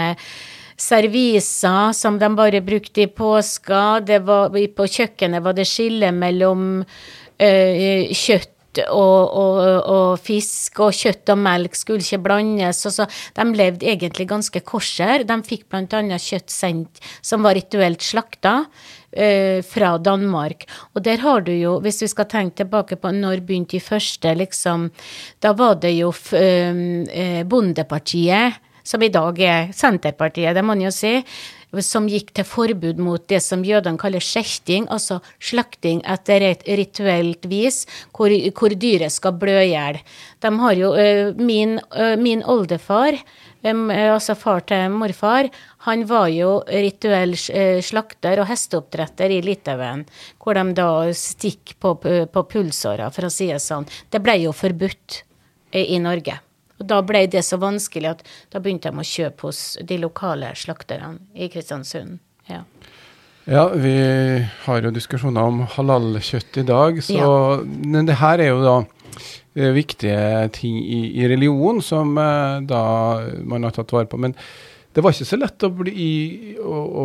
serviser som de bare brukte i påska. Var, på kjøkkenet var det skille mellom uh, kjøtt og, og, og, fisk og kjøtt og melk skulle ikke blandes. Og så, de levde egentlig ganske korser. De fikk bl.a. kjøtt sendt som var rituelt slakta. eh, fra Danmark. Og der har du jo, hvis vi skal tenke tilbake på når begynte de første, liksom Da var det jo eh, Bondepartiet, som i dag er Senterpartiet, det må man jo si som gikk til forbud mot det som jødene kaller skjelting, altså slakting etter et rituelt vis, hvor, hvor dyret skal blø i hjel. Min, min oldefar, altså far til morfar, han var jo rituell slakter og hesteoppdretter i Litauen, hvor de da stikker på, på pulsåra, for å si det sånn. Det ble jo forbudt i Norge. Og da ble det så vanskelig at da begynte de å kjøpe hos de lokale slakterne i Kristiansund. Ja. ja vi har jo diskusjoner om halalkjøtt i dag, så ja. men det her er jo da eh, viktige ting i, i religion som eh, da man har tatt vare på. men det var ikke så lett å, bli, å, å,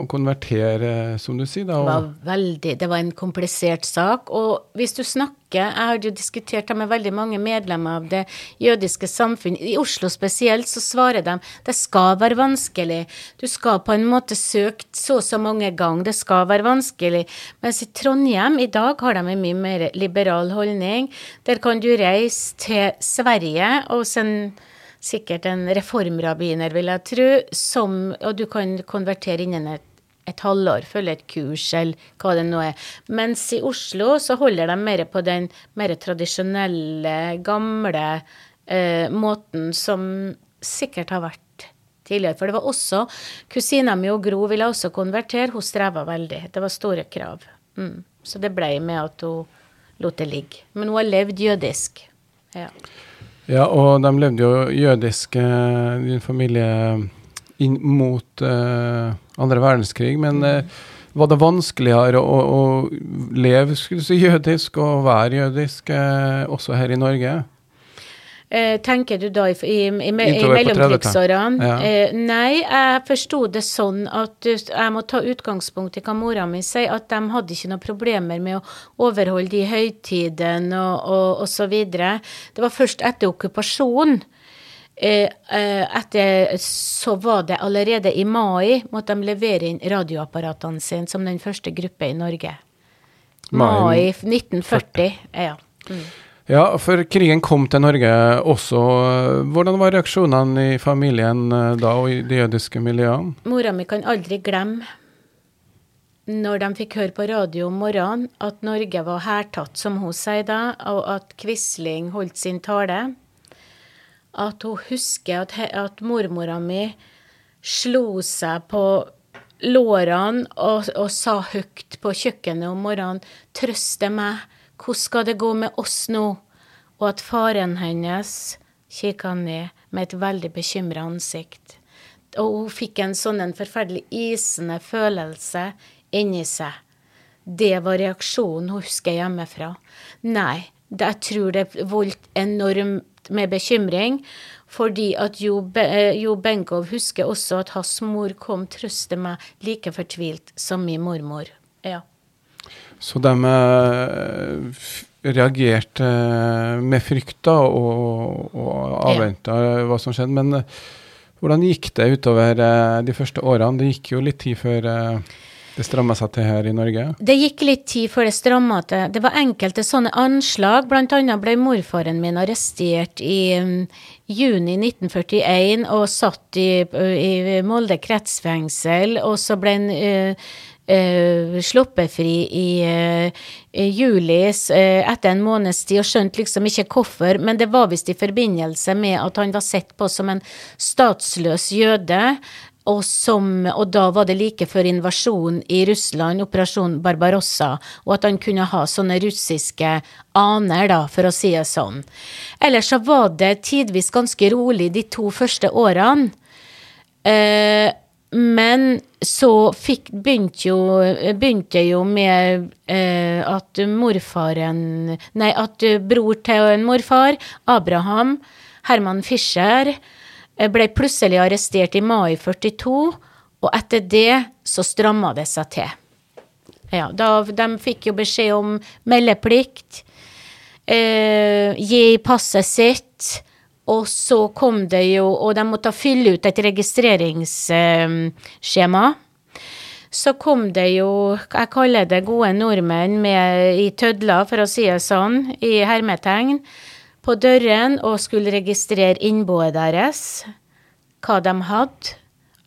å, konvertere, som du sier. Da, det var veldig, det var en komplisert sak. Og hvis du snakker Jeg har jo diskutert det med veldig mange medlemmer av det jødiske samfunn. I Oslo spesielt så svarer de det skal være vanskelig. Du skal på en måte søke så og så mange ganger. Det skal være vanskelig. Mens i Trondheim i dag har de en mye mer liberal holdning. Der kan du reise til Sverige og sende sikkert en reformrabbiner, vil jeg tro, som, og du kan konvertere innen et, et halvår, følge et kurs eller hva det nå er. Mens i Oslo så holder de mer på den mer tradisjonelle, gamle eh, måten som sikkert har vært tidligere. For det var også Kusina mi og Gro ville også konvertere, hun streva veldig. Det var store krav. Mm. Så det ble med at hun lot det ligge. Men hun har levd jødisk. Ja. Ja, og de levde jo jødisk, eh, din familie, inn mot uh, andre verdenskrig. Men uh, var det vanskeligere å, å leve si, jødisk og være jødisk uh, også her i Norge? Eh, tenker du da i, i, i, i mellomkrigsårene? Ja. Eh, nei, jeg forsto det sånn at jeg må ta utgangspunkt i hva mora mi sier, at de hadde ikke noen problemer med å overholde de høytidene og, og, og, så videre. Det var først etter okkupasjonen. Eh, eh, etter så var det allerede i mai måtte de levere inn radioapparatene sine som den første gruppe i Norge. Mai, mai 1940. Ja. Mm. Ja, for krigen kom til Norge også. Hvordan var reaksjonene i familien eh, da, og i de jødiske miljøene? Mora mi kan aldri glemme, når de fikk høre på radio om morgenen, at Norge var hærtatt, som hun sier da, og at Quisling holdt sin tale. At hun husker at, at mormora mi slo seg på lårene og, og sa høyt på kjøkkenet om morgenen 'Trøste meg'. Hvordan skal det gå med oss nå? Og at faren hennes kikka ned med et veldig bekymra ansikt. Og hun fikk en sånn en forferdelig isende følelse inni seg. Det var reaksjonen hun husker hjemmefra. Nei, jeg tror det voldt enormt med bekymring. Fordi at Jo, Be jo Benkow husker også at hans mor kom trøste meg like fortvilt som min mormor. Ja. Så de eh, reagerte eh, med frykt da, og, og avventa hva som skjedde. Men eh, hvordan gikk det utover eh, de første årene? Det gikk jo litt tid før eh, det stramma seg til her i Norge? Det gikk litt tid før det stramma til. Det var enkelte sånne anslag. Blant annet ble morfaren min arrestert i um, juni 1941 og satt i, i Molde kretsfengsel. Og så ble han uh, uh, sluppet fri i uh, juli etter en måneds tid, og skjønte liksom ikke hvorfor, men det var visst i forbindelse med at han var sett på som en statsløs jøde og, som, og, da var det like før invasjonen i Russland, operasjon Barbarossa, og at han kunne ha sånne russiske aner, da, for å si det sånn. Ellers så var det tidvis ganske rolig de to første årene. Eh, men så fikk, begynte, jo, begynte jo med eh, at morfaren Nei, at bror til en morfar, Abraham, Herman Fischer, ble plutselig arrestert i mai 42, og etter det så stramma det seg til. Ja, da, de fikk jo beskjed om meldeplikt, eh, gi passet sitt, og så kom det jo Og de måtte fylle ut et registreringsskjema. Så kom det jo, jeg kaller det gode nordmenn med, i tødler, for å si det sånn, i hermetegn på døren og skulle registrere innboet deres, hva de hadde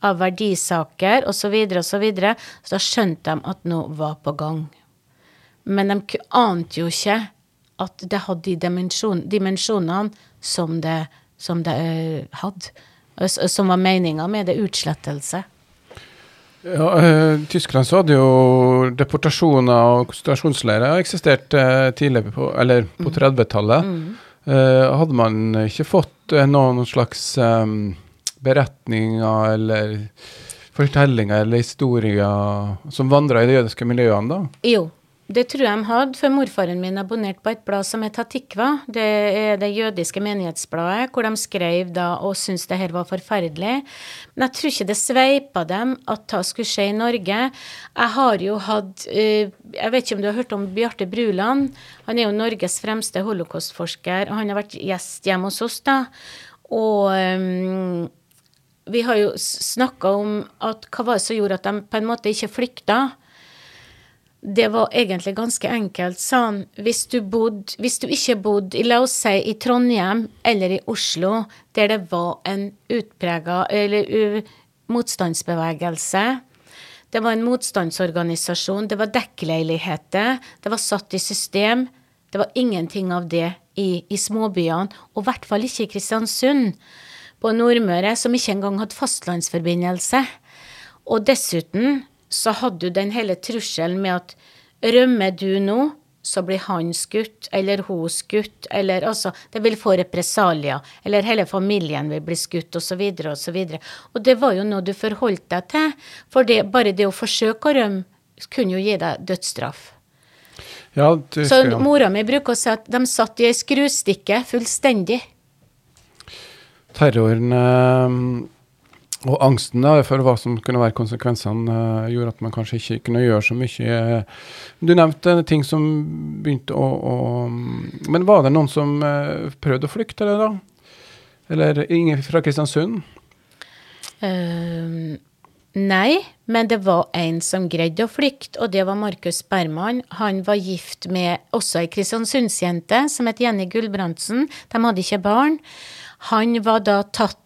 av verdisaker osv., så, videre, og så, videre. så da skjønte de at noe var på gang. Men de ante jo ikke at det hadde de dimensjon, dimensjonene som det, som det uh, hadde. Som var meninga med det, utslettelse. Ja, uh, Tyskland så hadde jo deportasjoner og konsentrasjonsleirer eksistert uh, tidligere på, eller på 30-tallet. Mm. Uh, hadde man ikke fått noen slags um, beretninger eller fortellinger eller historier som vandra i de jødiske miljøene, da? Jo, det tror jeg de hadde, for morfaren min abonnerte på et blad som het Hatikva. Det er det jødiske menighetsbladet, hvor de skrev da og syntes det her var forferdelig. Men jeg tror ikke det sveipa dem at det skulle skje i Norge. Jeg har jo hatt eh, Jeg vet ikke om du har hørt om Bjarte Bruland? Han er jo Norges fremste holocaustforsker, og han har vært gjest hjemme hos oss, da. Og um, vi har jo snakka om at hva var det som gjorde at de på en måte ikke flykta? Det var egentlig ganske enkelt. Sånn, hvis du, bod, hvis du ikke bodde la oss si, i Trondheim eller i Oslo, der det var en utprega eller motstandsbevegelse Det var en motstandsorganisasjon, det var dekkleiligheter, det var satt i system. Det var ingenting av det i, i småbyene, og i hvert fall ikke i Kristiansund. På Nordmøre, som ikke engang hadde fastlandsforbindelse. Og dessuten så hadde du den hele trusselen med at rømmer du nå, så blir han skutt, eller hun skutt, eller altså Det vil få represalier, eller hele familien vil bli skutt, osv., osv. Og, og det var jo noe du forholdt deg til, for det, bare det å forsøke å rømme kunne jo gi deg dødsstraff. Ja, så mora mi bruker å si at de satt i ei skrustikke fullstendig. Terroren og angsten for hva som kunne være konsekvensene, uh, gjorde at man kanskje ikke kunne gjøre så mye. Du nevnte ting som begynte å, å Men var det noen som uh, prøvde å flykte, eller da? Eller ingen fra Kristiansund? Uh, nei, men det var en som greide å flykte, og det var Markus Berman. Han var gift med også ei kristiansundsjente som het Jenny Gulbrandsen. De hadde ikke barn. Han var da tatt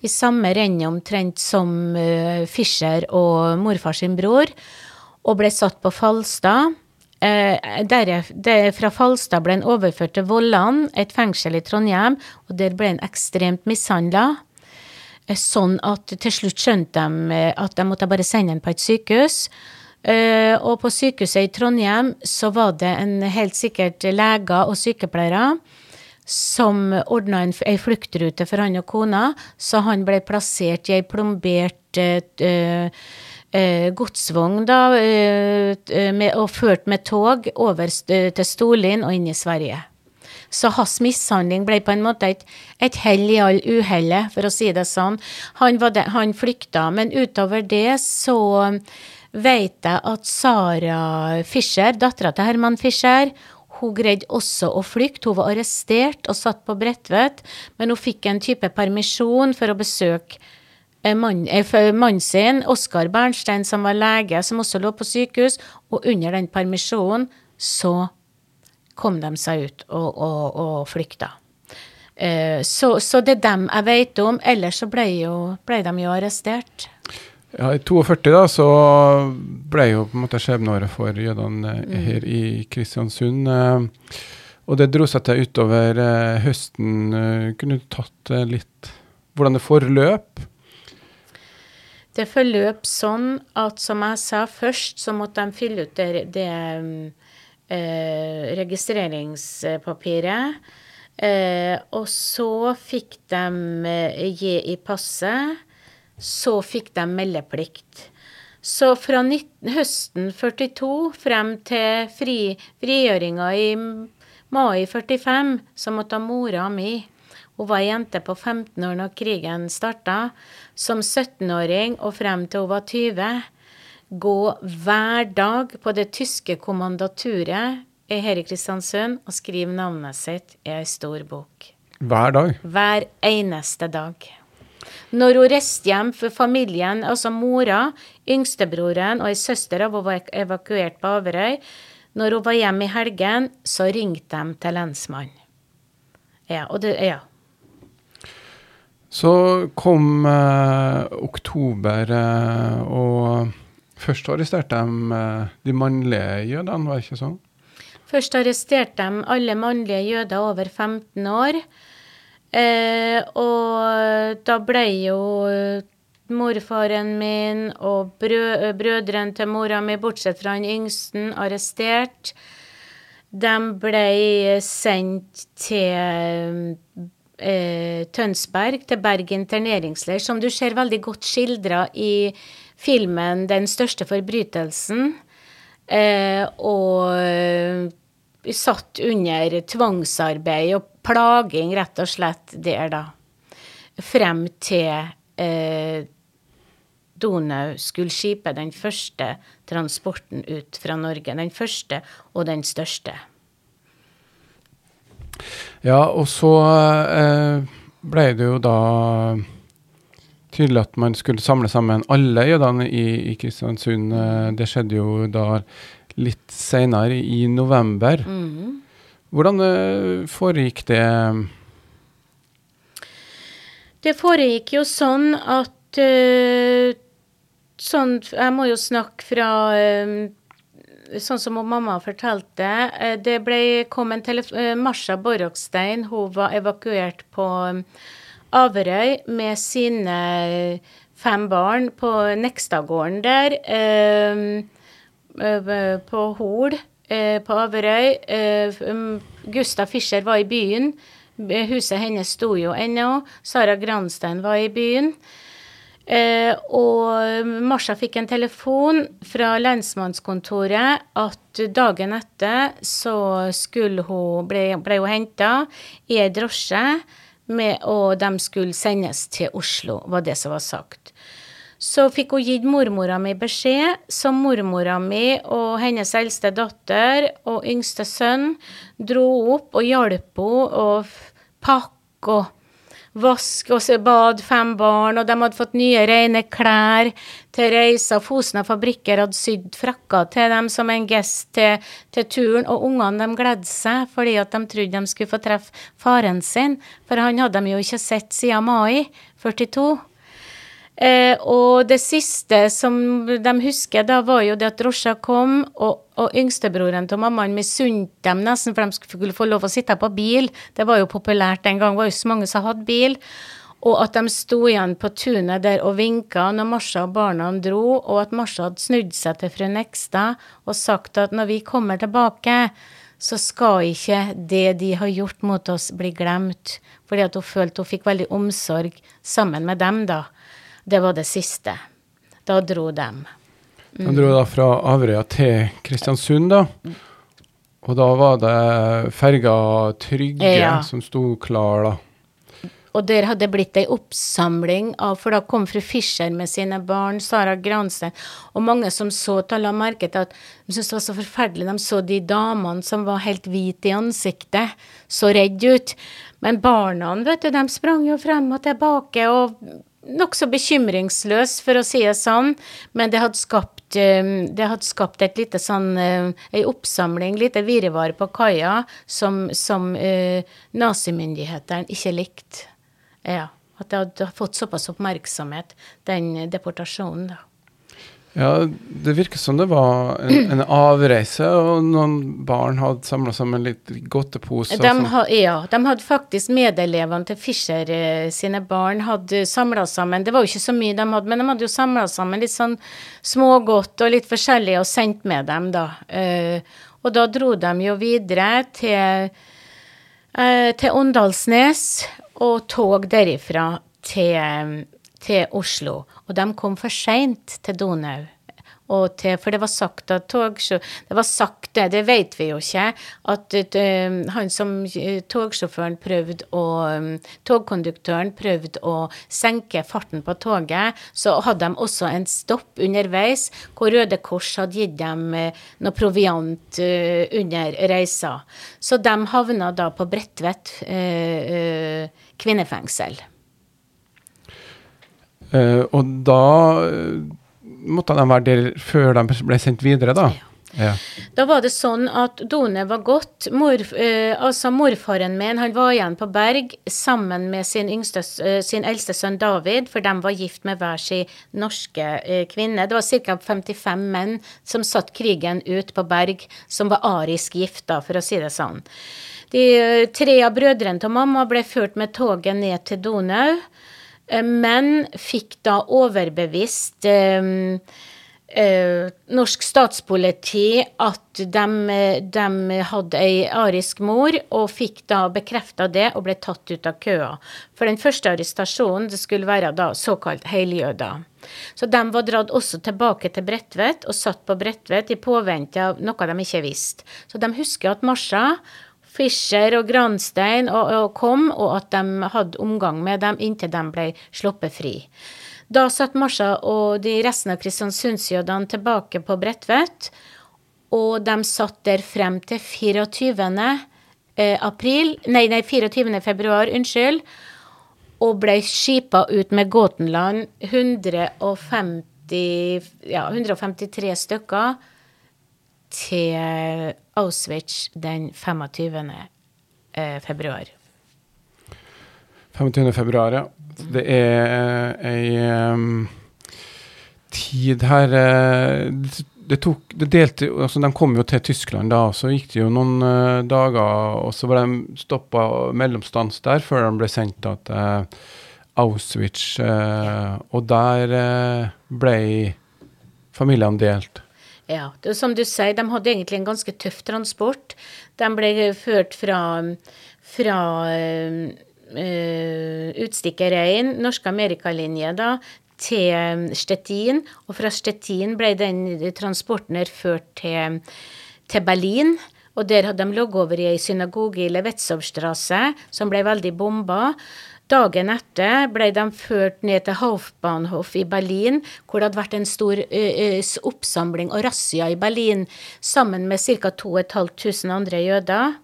i samme rennet omtrent som uh, Fischer og morfar sin bror, og ble satt på Falstad. Uh, der, der, fra Falstad ble han overført til Vollan, et fengsel i Trondheim, og der ble han ekstremt mishandla. Uh, sånn at til slutt skjønte de at de måtte bare sende ham på et sykehus. Uh, og på sykehuset i Trondheim så var det en helt sikkert leger og sykepleiere som ordna ei fluktrute for han og kona, så han ble plassert i ei plombert uh, uh, godsvogn, da, uh, med, og ført med tog over til Storlien og inn i Sverige. Så hans mishandling ble på en måte et, et hell i all uhellet, for å si det sånn. Han, de, han flykta, men utover det så vet jeg at Sara Fischer, dattera til Herman Fischer, hun greide også å flykte. Hun var arrestert og satt på Bredtvet, men hun fikk en type permisjon for å besøke eh, mannen eh, mann sin, Oskar Bernstein, som var lege, som også lå på sykehus. Og under den permisjonen så kom de seg ut og, og, og flykta. Eh, så, så, det er dem jeg vet om. Ellers så ble, jo, ble de jo arrestert. Ja, I 42 da, så ble jo på en måte skjebneåret for jødene eh, mm. her i Kristiansund. Eh, og det dro seg til utover eh, høsten. Kunne du tatt litt hvordan det forløp? Det forløp sånn at, som jeg sa først, så måtte de fylle ut det, det eh, registreringspapiret. Eh, og så fikk de gi i passet så fikk de meldeplikt. Så fra 19, høsten 42 frem til fri, frigjøringa i mai 45, så måtte mora mi hun var jente på 15 år når krigen starta. Som 17-åring og frem til hun var 20. Gå hver dag på det tyske kommandaturet her i Kristiansund og skrive navnet sitt i ei stor bok. Hver dag? Hver eneste dag. Når hun reiste hjem for familien, altså mora, yngstebroren og ei søster av hun var evakuert på Averøy, når hun var hjemme i helgen, så ringte de til lensmannen. Ja, og det, ja. Så kom eh, oktober, eh, og først arresterte de eh, de mannlige jødene, var det ikke sånn? Først arresterte de alle mannlige jøder over 15 år. Eh, og da ble jo morfaren min og brø brødrene til mora mi, bortsett fra han yngste, arrestert. De ble sendt til eh, Tønsberg, til Berg interneringsleir, som du ser veldig godt skildra i filmen 'Den største forbrytelsen'. Eh, og satt under tvangsarbeid og plaging, rett og slett, der, da. Frem til eh, Donau skulle skipe den første transporten ut fra Norge. Den første og den største. Ja, og så eh, ble det jo da tydelig at man skulle samle sammen alle jødene i, i Kristiansund. Eh, det skjedde jo da litt seinere, i november. Mm. Hvordan uh, foregikk det? Det foregikk jo sånn at uh, sånn, Jeg må jo snakke fra uh, Sånn som mamma fortalte. Det ble, kom en telefon Marsha Borrokstein, hun var evakuert på Averøy med sine fem barn på Nekstadgården der. På Hol Eh, på Averøy. Eh, um, Gustav Fischer var i byen. Huset hennes sto jo ennå. Sara Granstein var i byen. Eh, og Marsha fikk en telefon fra lensmannskontoret at dagen etter så skulle hun, ble, ble hun henta i ei drosje, med, og de skulle sendes til Oslo, var det som var sagt. Så fikk hun gitt mormora mi beskjed, som mormora mi og hennes eldste datter og yngste sønn dro opp og hjalp henne å pakke og vaske og bad fem barn, og de hadde fått nye, rene klær til reisa. Fosna fabrikker hadde sydd frakker til dem som en gest til, til turen, og ungene de gledde seg fordi at de trodde de skulle få treffe faren sin, for han hadde de jo ikke sett siden mai 42. Eh, og det siste som de husker, da var jo det at drosja kom, og, og yngstebroren til mammaen misunte dem nesten for de skulle få lov å sitte på bil. Det var jo populært den gang, det var jo så mange som hadde bil. Og at de sto igjen på tunet der og vinka når Marsha og barna dro, og at Marsha hadde snudd seg til fru Nekstad og sagt at når vi kommer tilbake, så skal ikke det de har gjort mot oss, bli glemt. Fordi at hun følte hun fikk veldig omsorg sammen med dem, da. Det var det siste. Da dro de. Mm. De dro da fra Averøya til Kristiansund, da. Og da var det ferga Trygge ja. som sto klar, da. og der hadde det blitt ei oppsamling av For da kom fru Fischer med sine barn, Sara Granstein, og mange som så til la merke til at de syntes det var så forferdelig. De så de damene som var helt hvite i ansiktet, så redde ut. Men barna, vet du, de sprang jo frem og tilbake og nokså bekymringsløs, for å si det sånn, men det hadde skapt, eh, det hadde skapt et lite sånn eh, ei oppsamling, lite virvar på kaia, som, som uh, nazimyndighetene ikke likte. Ja. At det hadde fått såpass oppmerksomhet, den deportasjonen, da. Ja, det virker som det var en, en avreise, og noen barn hadde samla sammen litt godtepose. De ha, ja, de hadde faktisk medelevene til Fischer eh, sine barn hadde samla sammen. Det var jo ikke så mye de hadde, men de hadde jo samla sammen litt sånn smågodt og litt forskjellig og sendt med dem, da. Eh, og da dro de jo videre til, eh, til Åndalsnes og tog derifra til til Oslo, og de kom for seint til Donau. Til, for det var sagt at togsjå, Det var sagt det, det vet vi jo ikke, at uh, han som uh, togsjåføren prøvde å um, Togkonduktøren prøvde å senke farten på toget, så hadde de også en stopp underveis hvor Røde Kors hadde gitt dem uh, noe proviant under reisa. Så de havna da på Bredtvet kvinnefengsel. Uh, og da uh, måtte de være der før de ble sendt videre, da? Ja. Ja. Da var det sånn at Done var gått. Mor, uh, altså morfaren min han var igjen på Berg sammen med sin, yngste, sin eldste sønn David, for de var gift med hver sin norske kvinne. Det var ca. 55 menn som satt krigen ut på Berg, som var arisk gifta, for å si det sånn. De tre av brødrene til mamma ble ført med toget ned til Donau. Eh, men fikk da overbevist eh, eh, norsk statspoliti at de, de, hadde ei arisk mor, og fikk da bekrefta det og ble tatt ut av køa. For den første arrestasjonen det skulle være da såkalt heljøder. Så de var dratt også tilbake til Bredtvet og satt på Bredtvet i påvente av noe de ikke visste. Så de husker at Marsha Fischer og Granstein og, og kom, og at de hadde omgang med dem inntil de ble sluppet fri. Da satt Marsha og de resten av Kristiansundsjødene tilbake på Bredtvet, og de satt der frem til 24. Eh, april, nei, nei, 24. februar, unnskyld, og ble skipa ut med Gåtenland 150, ja, 153 stykker til Auschwitz den 25. Eh, februar. 25. februar, ja. Det er ei um, tid her uh, det tok, det delte, altså De kom jo til Tyskland da, så gikk det jo noen uh, dager, og så var de stoppa mellomstans der før de ble sendt da, til Auschwitz. Uh, og der ble familiene delt. Ja, det, som du sier, de hadde egentlig en ganske tøff transport. De ble ført fra, fra uh, utstikkereien, Norske Amerikalinje, da, til Stettin. Og fra Stettin ble den transporten her ført til, til Berlin. Og der hadde de ligget over i ei synagoge i Levetzowstrasse, som ble veldig bomba. Dagen etter ble de ført ned til Haufbahnhof i Berlin, hvor det hadde vært en stor oppsamling og razzia i Berlin sammen med ca. 2500 andre jøder.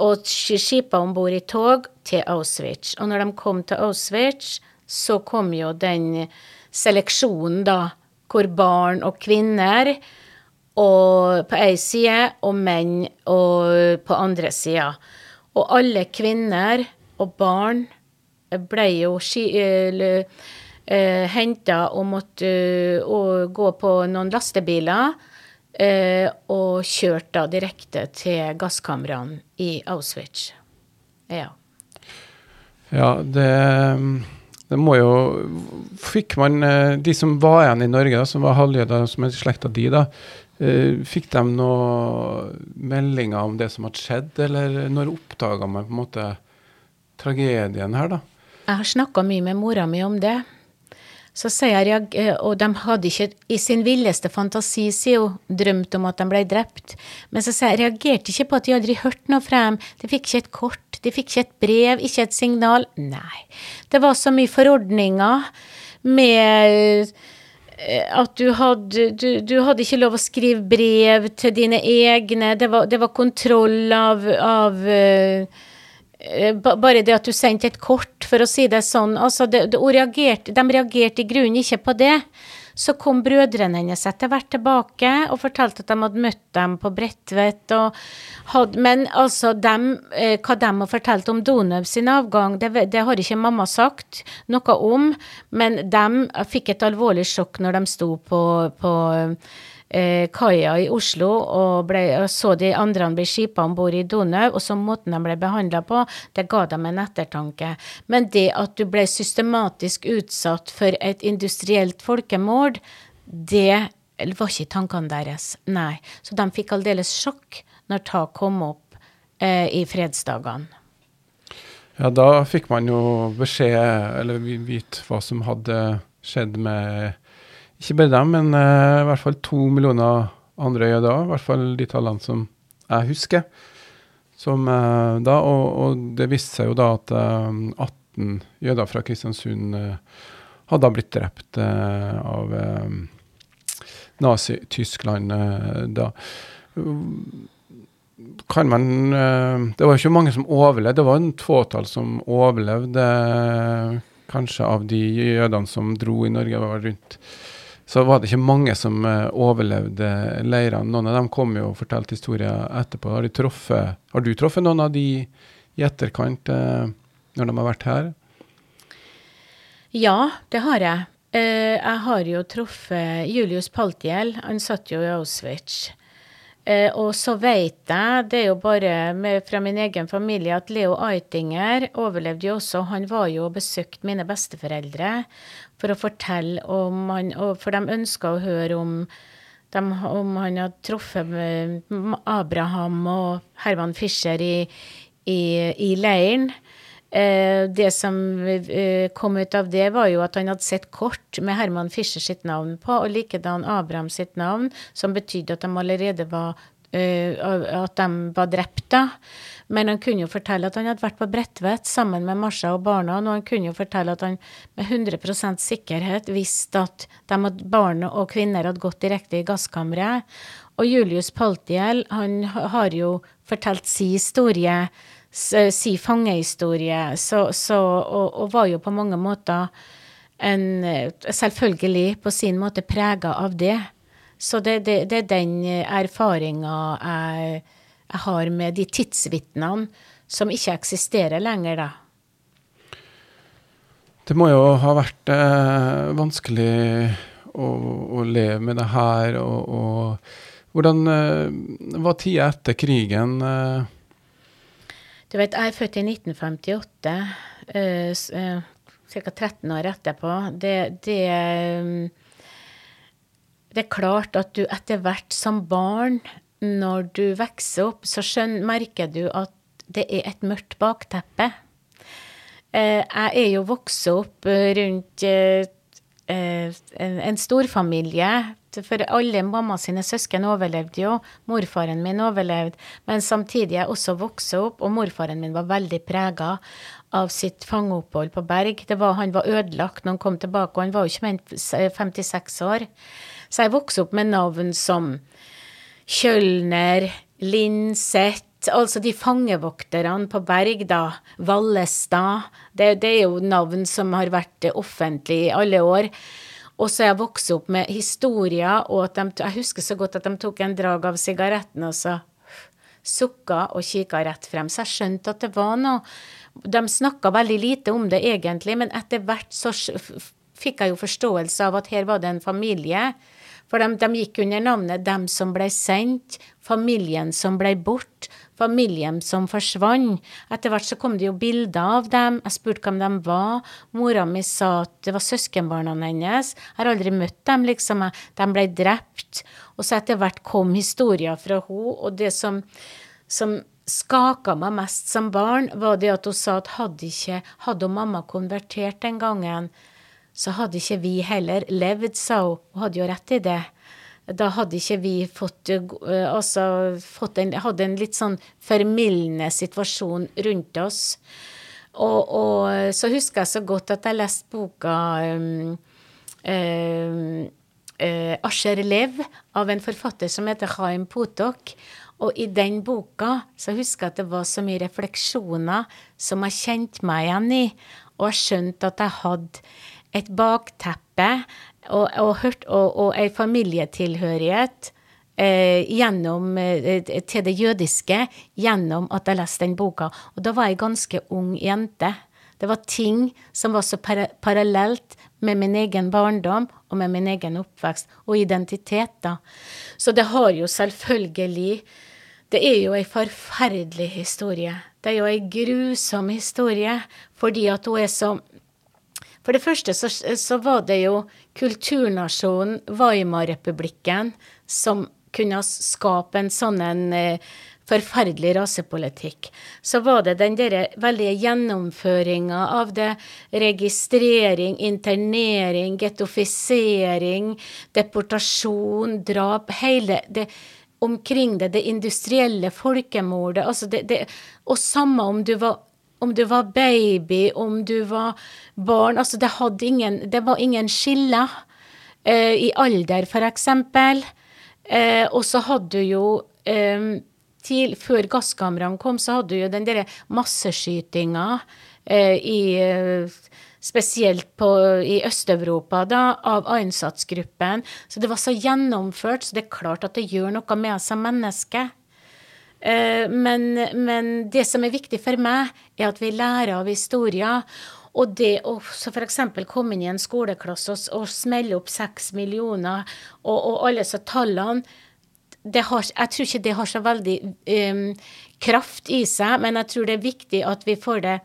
Og skipa om bord i tog til Auschwitz. Og når de kom til Auschwitz, så kom jo den seleksjonen, da, hvor barn og kvinner og på ei side og menn og på andre sida. Og alle kvinner og barn ble jo uh, uh, henta og måtte uh, gå på noen lastebiler. Uh, og kjørt da direkte til gasskamrene i Auschwitz. Ja. Ja, det, det må jo Fikk man De som var igjen i Norge, da, som var halvjøder, som er slekta di, da, fikk de noen meldinger om det som hadde skjedd, eller når oppdaga man på en måte tragedien her, da? Jeg har snakka mye med mora mi om det. Så sier jeg, eh, Og de hadde ikke i sin villeste fantasi sier hun, drømt om at de ble drept. Men så sier jeg reagerte ikke på at de aldri hørte noe fra dem. De fikk ikke et kort. De fikk ikke et brev, ikke et signal. Nei. Det var så mye forordninger med eh, at du hadde, du, du hadde ikke lov å skrive brev til dine egne. Det var, det var kontroll av, av uh, bare det at du sendte et kort, for å si det sånn. Altså, det, det, reagerte, de reagerte i grunnen ikke på det. Så kom brødrene hennes etter hvert tilbake og fortalte at de hadde møtt dem på Bredtvet. Men altså, dem, eh, hva de har fortalt om Donøv sin avgang, det, det, har ikke mamma sagt noe om. Men de fikk et alvorlig sjokk når de sto på, på eh, kaia i Oslo og, ble, og, så de andre bli skipa om bord i Donau, og så måten de ble behandla på, det ga dem en ettertanke. Men det at du ble systematisk utsatt for et industrielt folkemord, det var ikke tankene deres. Nei. Så de fikk aldeles sjokk når ta kom opp eh, i fredsdagene. Ja, da fikk man jo beskjed, eller vite hva som hadde skjedd med ikke bare dem, men uh, i hvert fall to millioner andre jøder. I hvert fall de tallene som jeg husker. Som, uh, da, og, og, det viste seg jo da at uh, eh, 18 jøder fra Kristiansund hadde blitt drept av Nazi-Tyskland da. Kan man Det var jo ikke mange som overlevde. Det var en fåtall som overlevde, kanskje, av de jødene som dro i Norge. var rundt så var det ikke mange som uh, overlevde leirene. Noen av dem kom jo og fortalte historier etterpå. Har, truffet, har, du truffet noen av de i etterkant uh, når de har vært her? Ja, det har jeg. Uh, jeg har jo truffet Julius Paltiel. Han satt jo i Auschwitz. Eh, og så vet jeg, det er jo bare med, fra min egen familie, at Leo Eitinger overlevde jo også. Han var jo og besøkte mine besteforeldre for å fortelle om han For de ønska å høre om, de, om han hadde truffet Abraham og Herman Fischer i, i, i leiren. Eh, det som eh, kom ut av det, var jo at han hadde sett kort med Herman Fischer sitt navn på, og likedan Abraham sitt navn, som betydde at de allerede var eh, at de var drept, da. Men han kunne jo fortelle at han hadde vært på Bredtvet sammen med Marsha og barna, og han kunne jo fortelle at han med 100% sikkerhet visste at de hadde, barn og kvinner hadde gått direkte i gasskammeret. Og Julius Paltiel, han har jo fortalt si historie si fangehistorie, så, så, og, og, var jo på mange måter en Selvfølgelig på sin måte prega av det. Så det, det, det er den erfaringa jeg, jeg, har med de tidsvitnene som ikke eksisterer lenger, da. Det må jo ha vært eh, vanskelig å, å, leve med det her, og, og hvordan eh, var tida etter krigen? Eh, du vet, jeg er født i 1958, uh, ca. 13 år etterpå. Det, det, uh, det, er klart at du etter hvert som barn, når du vokser opp, så skjønner, merker du at det er et mørkt bakteppe. Uh, jeg er jo vokst opp rundt eh, en, storfamilie for alle mamma sine søsken overlevde jo. Morfaren min overlevde. Men samtidig er jeg også vokst opp, og morfaren min var veldig prega av sitt fangeopphold på Berg. Var, han var ødelagt når han kom tilbake, og han var jo ikke mer enn 56 år. Så jeg vokste opp med navn som Kjølner, Linseth, altså de fangevokterne på Berg, da. Vallestad. Det, det er jo navn som har vært offentlig i alle år. Og så er jeg vokst opp med historier, og de, jeg husker så godt at de tok en drag av sigaretten og så sukka og kikka rett frem. Så jeg skjønte at det var noe De snakka veldig lite om det egentlig, men etter hvert så fikk jeg jo forståelse av at her var det en familie. For de, de gikk under navnet 'Dem som ble sendt', 'Familien som ble bort', familien som forsvant. Etter hvert så kom det jo bilder av dem. Jeg spurte hvem de var. Mora mi sa at det var søskenbarna hennes. Jeg har aldri møtt dem, liksom. De ble drept. Og så etter hvert kom historier fra henne, og det som, som skaka meg mest som barn, var det at hun sa at hadde ikke hadde mamma konvertert den gangen, så hadde ikke vi heller levd, sa hun. Hun hadde jo rett i det. Da hadde ikke vi fått, uh, altså, fått en, hadde en litt sånn formildende situasjon rundt oss. Og, og, så husker jeg så godt at jeg leste boka um, um, uh, Asher Lev av en forfatter som heter Chaim Potok. Og i den boka så husker jeg at det var så mye refleksjoner som jeg kjente meg igjen i. Og jeg skjønte at jeg hadde et bakteppe og, og, hørt, og, og ei familietilhørighet eh, gjennom, eh, til det jødiske gjennom at jeg leste den boka. Og da var jeg ganske ung jente. Det var ting som var så para parallelt med min egen barndom og med min egen oppvekst og identitet, da. Så det har jo selvfølgelig Det er jo ei forferdelig historie. Det er jo ei grusom historie, fordi at hun er så For det første så, så var det jo kulturnasjonen Weimar-republikken som kunne skape en sånn en eh, forferdelig rasepolitikk. Så var det den derre veldige gjennomføringa av det. Registrering, internering, gettofisering, deportasjon, drap. Hele det omkring det, det industrielle folkemordet. Altså det, det, og samme om du var om du var baby, om du var barn Altså, det, ingen, det var ingen skiller uh, i alder, for eksempel. Eh, og så hadde du jo um, til, Før gasskamrene kom, så hadde du jo den derre masseskytinga uh, i eh, Spesielt på, i Øst-Europa, da, av innsatsgruppen. Så det var så gjennomført, så det er klart at det gjør noe med seg. Eh, men, men, det som er viktig for meg, er at vi lærer av historier. Og det å f.eks. komme inn i en skoleklasse og, og smelle opp seks millioner, og, og alle disse tallene har, Jeg tror ikke det har så veldig um, kraft i seg, men jeg tror det er viktig at vi får det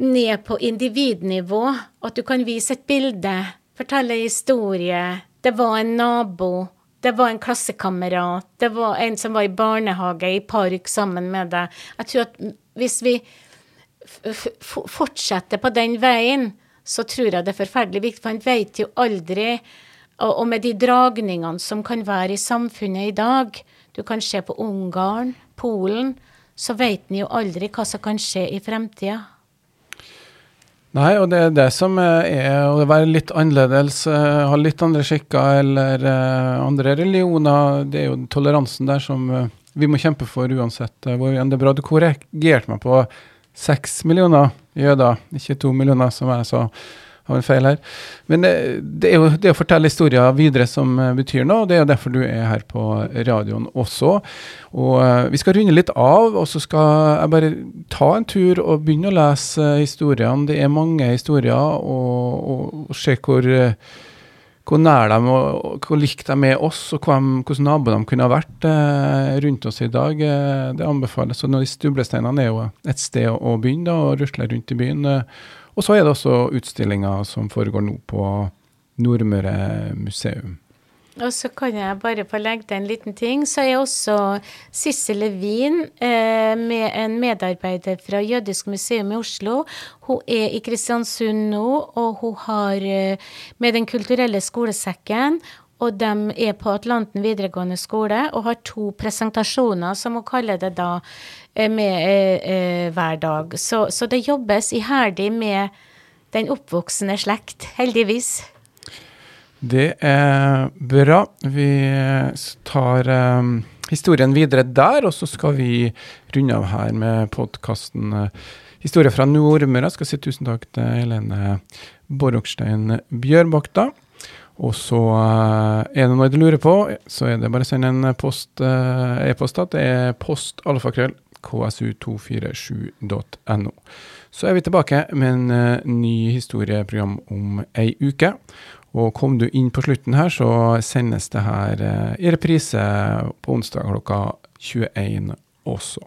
ned på individnivå. At du kan vise et bilde, fortelle en historie. Det var en nabo. Det var en klassekamerat. Det var en som var i barnehage, i park sammen med deg. Jeg tror at hvis vi fortsetter på den veien, så tror jeg det er forferdelig viktig, for en vet jo aldri og med de dragningene som kan være i samfunnet i dag Du kan se på Ungarn, Polen, så vet en jo aldri hva som kan skje i fremtida. Nei, og det er det som er å være litt annerledes, eh, ha litt andre skikker eller uh, andre religioner. Det er jo toleransen der som uh, vi må kjempe for uansett hvor enn det er bra. Du korrigerte meg på seks millioner jøder, ikke to millioner, som jeg sa. Har en feil her. Men det, det, er jo det å fortelle historier videre som uh, betyr noe, og det er jo derfor du er her på radioen også. Og uh, Vi skal runde litt av, og så skal jeg bare ta en tur og begynne å lese historiene. Det er mange historier, og, og, og se hvor hvor nær de og hvor likt de er oss, og hvordan naboer de kunne ha vært eh, rundt oss i dag. Eh, det anbefales. Så de Stublesteinene er jo et sted å begynne, da, og rusle rundt i byen. Eh, og så er det også utstillinga som foregår nå på Nordmøre museum. Og så kan jeg bare få legge til en liten ting. Så er også Sissel Levin, eh, med en medarbeider fra Jødisk museum i Oslo. Hun er i Kristiansund nå, og hun har eh, med Den kulturelle skolesekken. Og de er på Atlanten videregående skole og har to presentasjoner, som hun kaller det da, eh, med eh, eh, hver dag. Så, så det jobbes iherdig med den oppvoksende slekt, heldigvis. Det er bra. Vi tar um, historien videre der, og så skal vi runde av her med podkasten Historie fra Nordmøre. Jeg skal si tusen takk til Helene Borokstein Bjørbakta. Og så uh, er det noe du lurer på, så er det bare å sende en uh, e-post. det er postalfakrøll ksu247.no. Så er vi tilbake med en uh, ny historieprogram om ei uke. Og kom du inn på slutten her, så sendes det her eh, i reprise på onsdag klokka 21 også.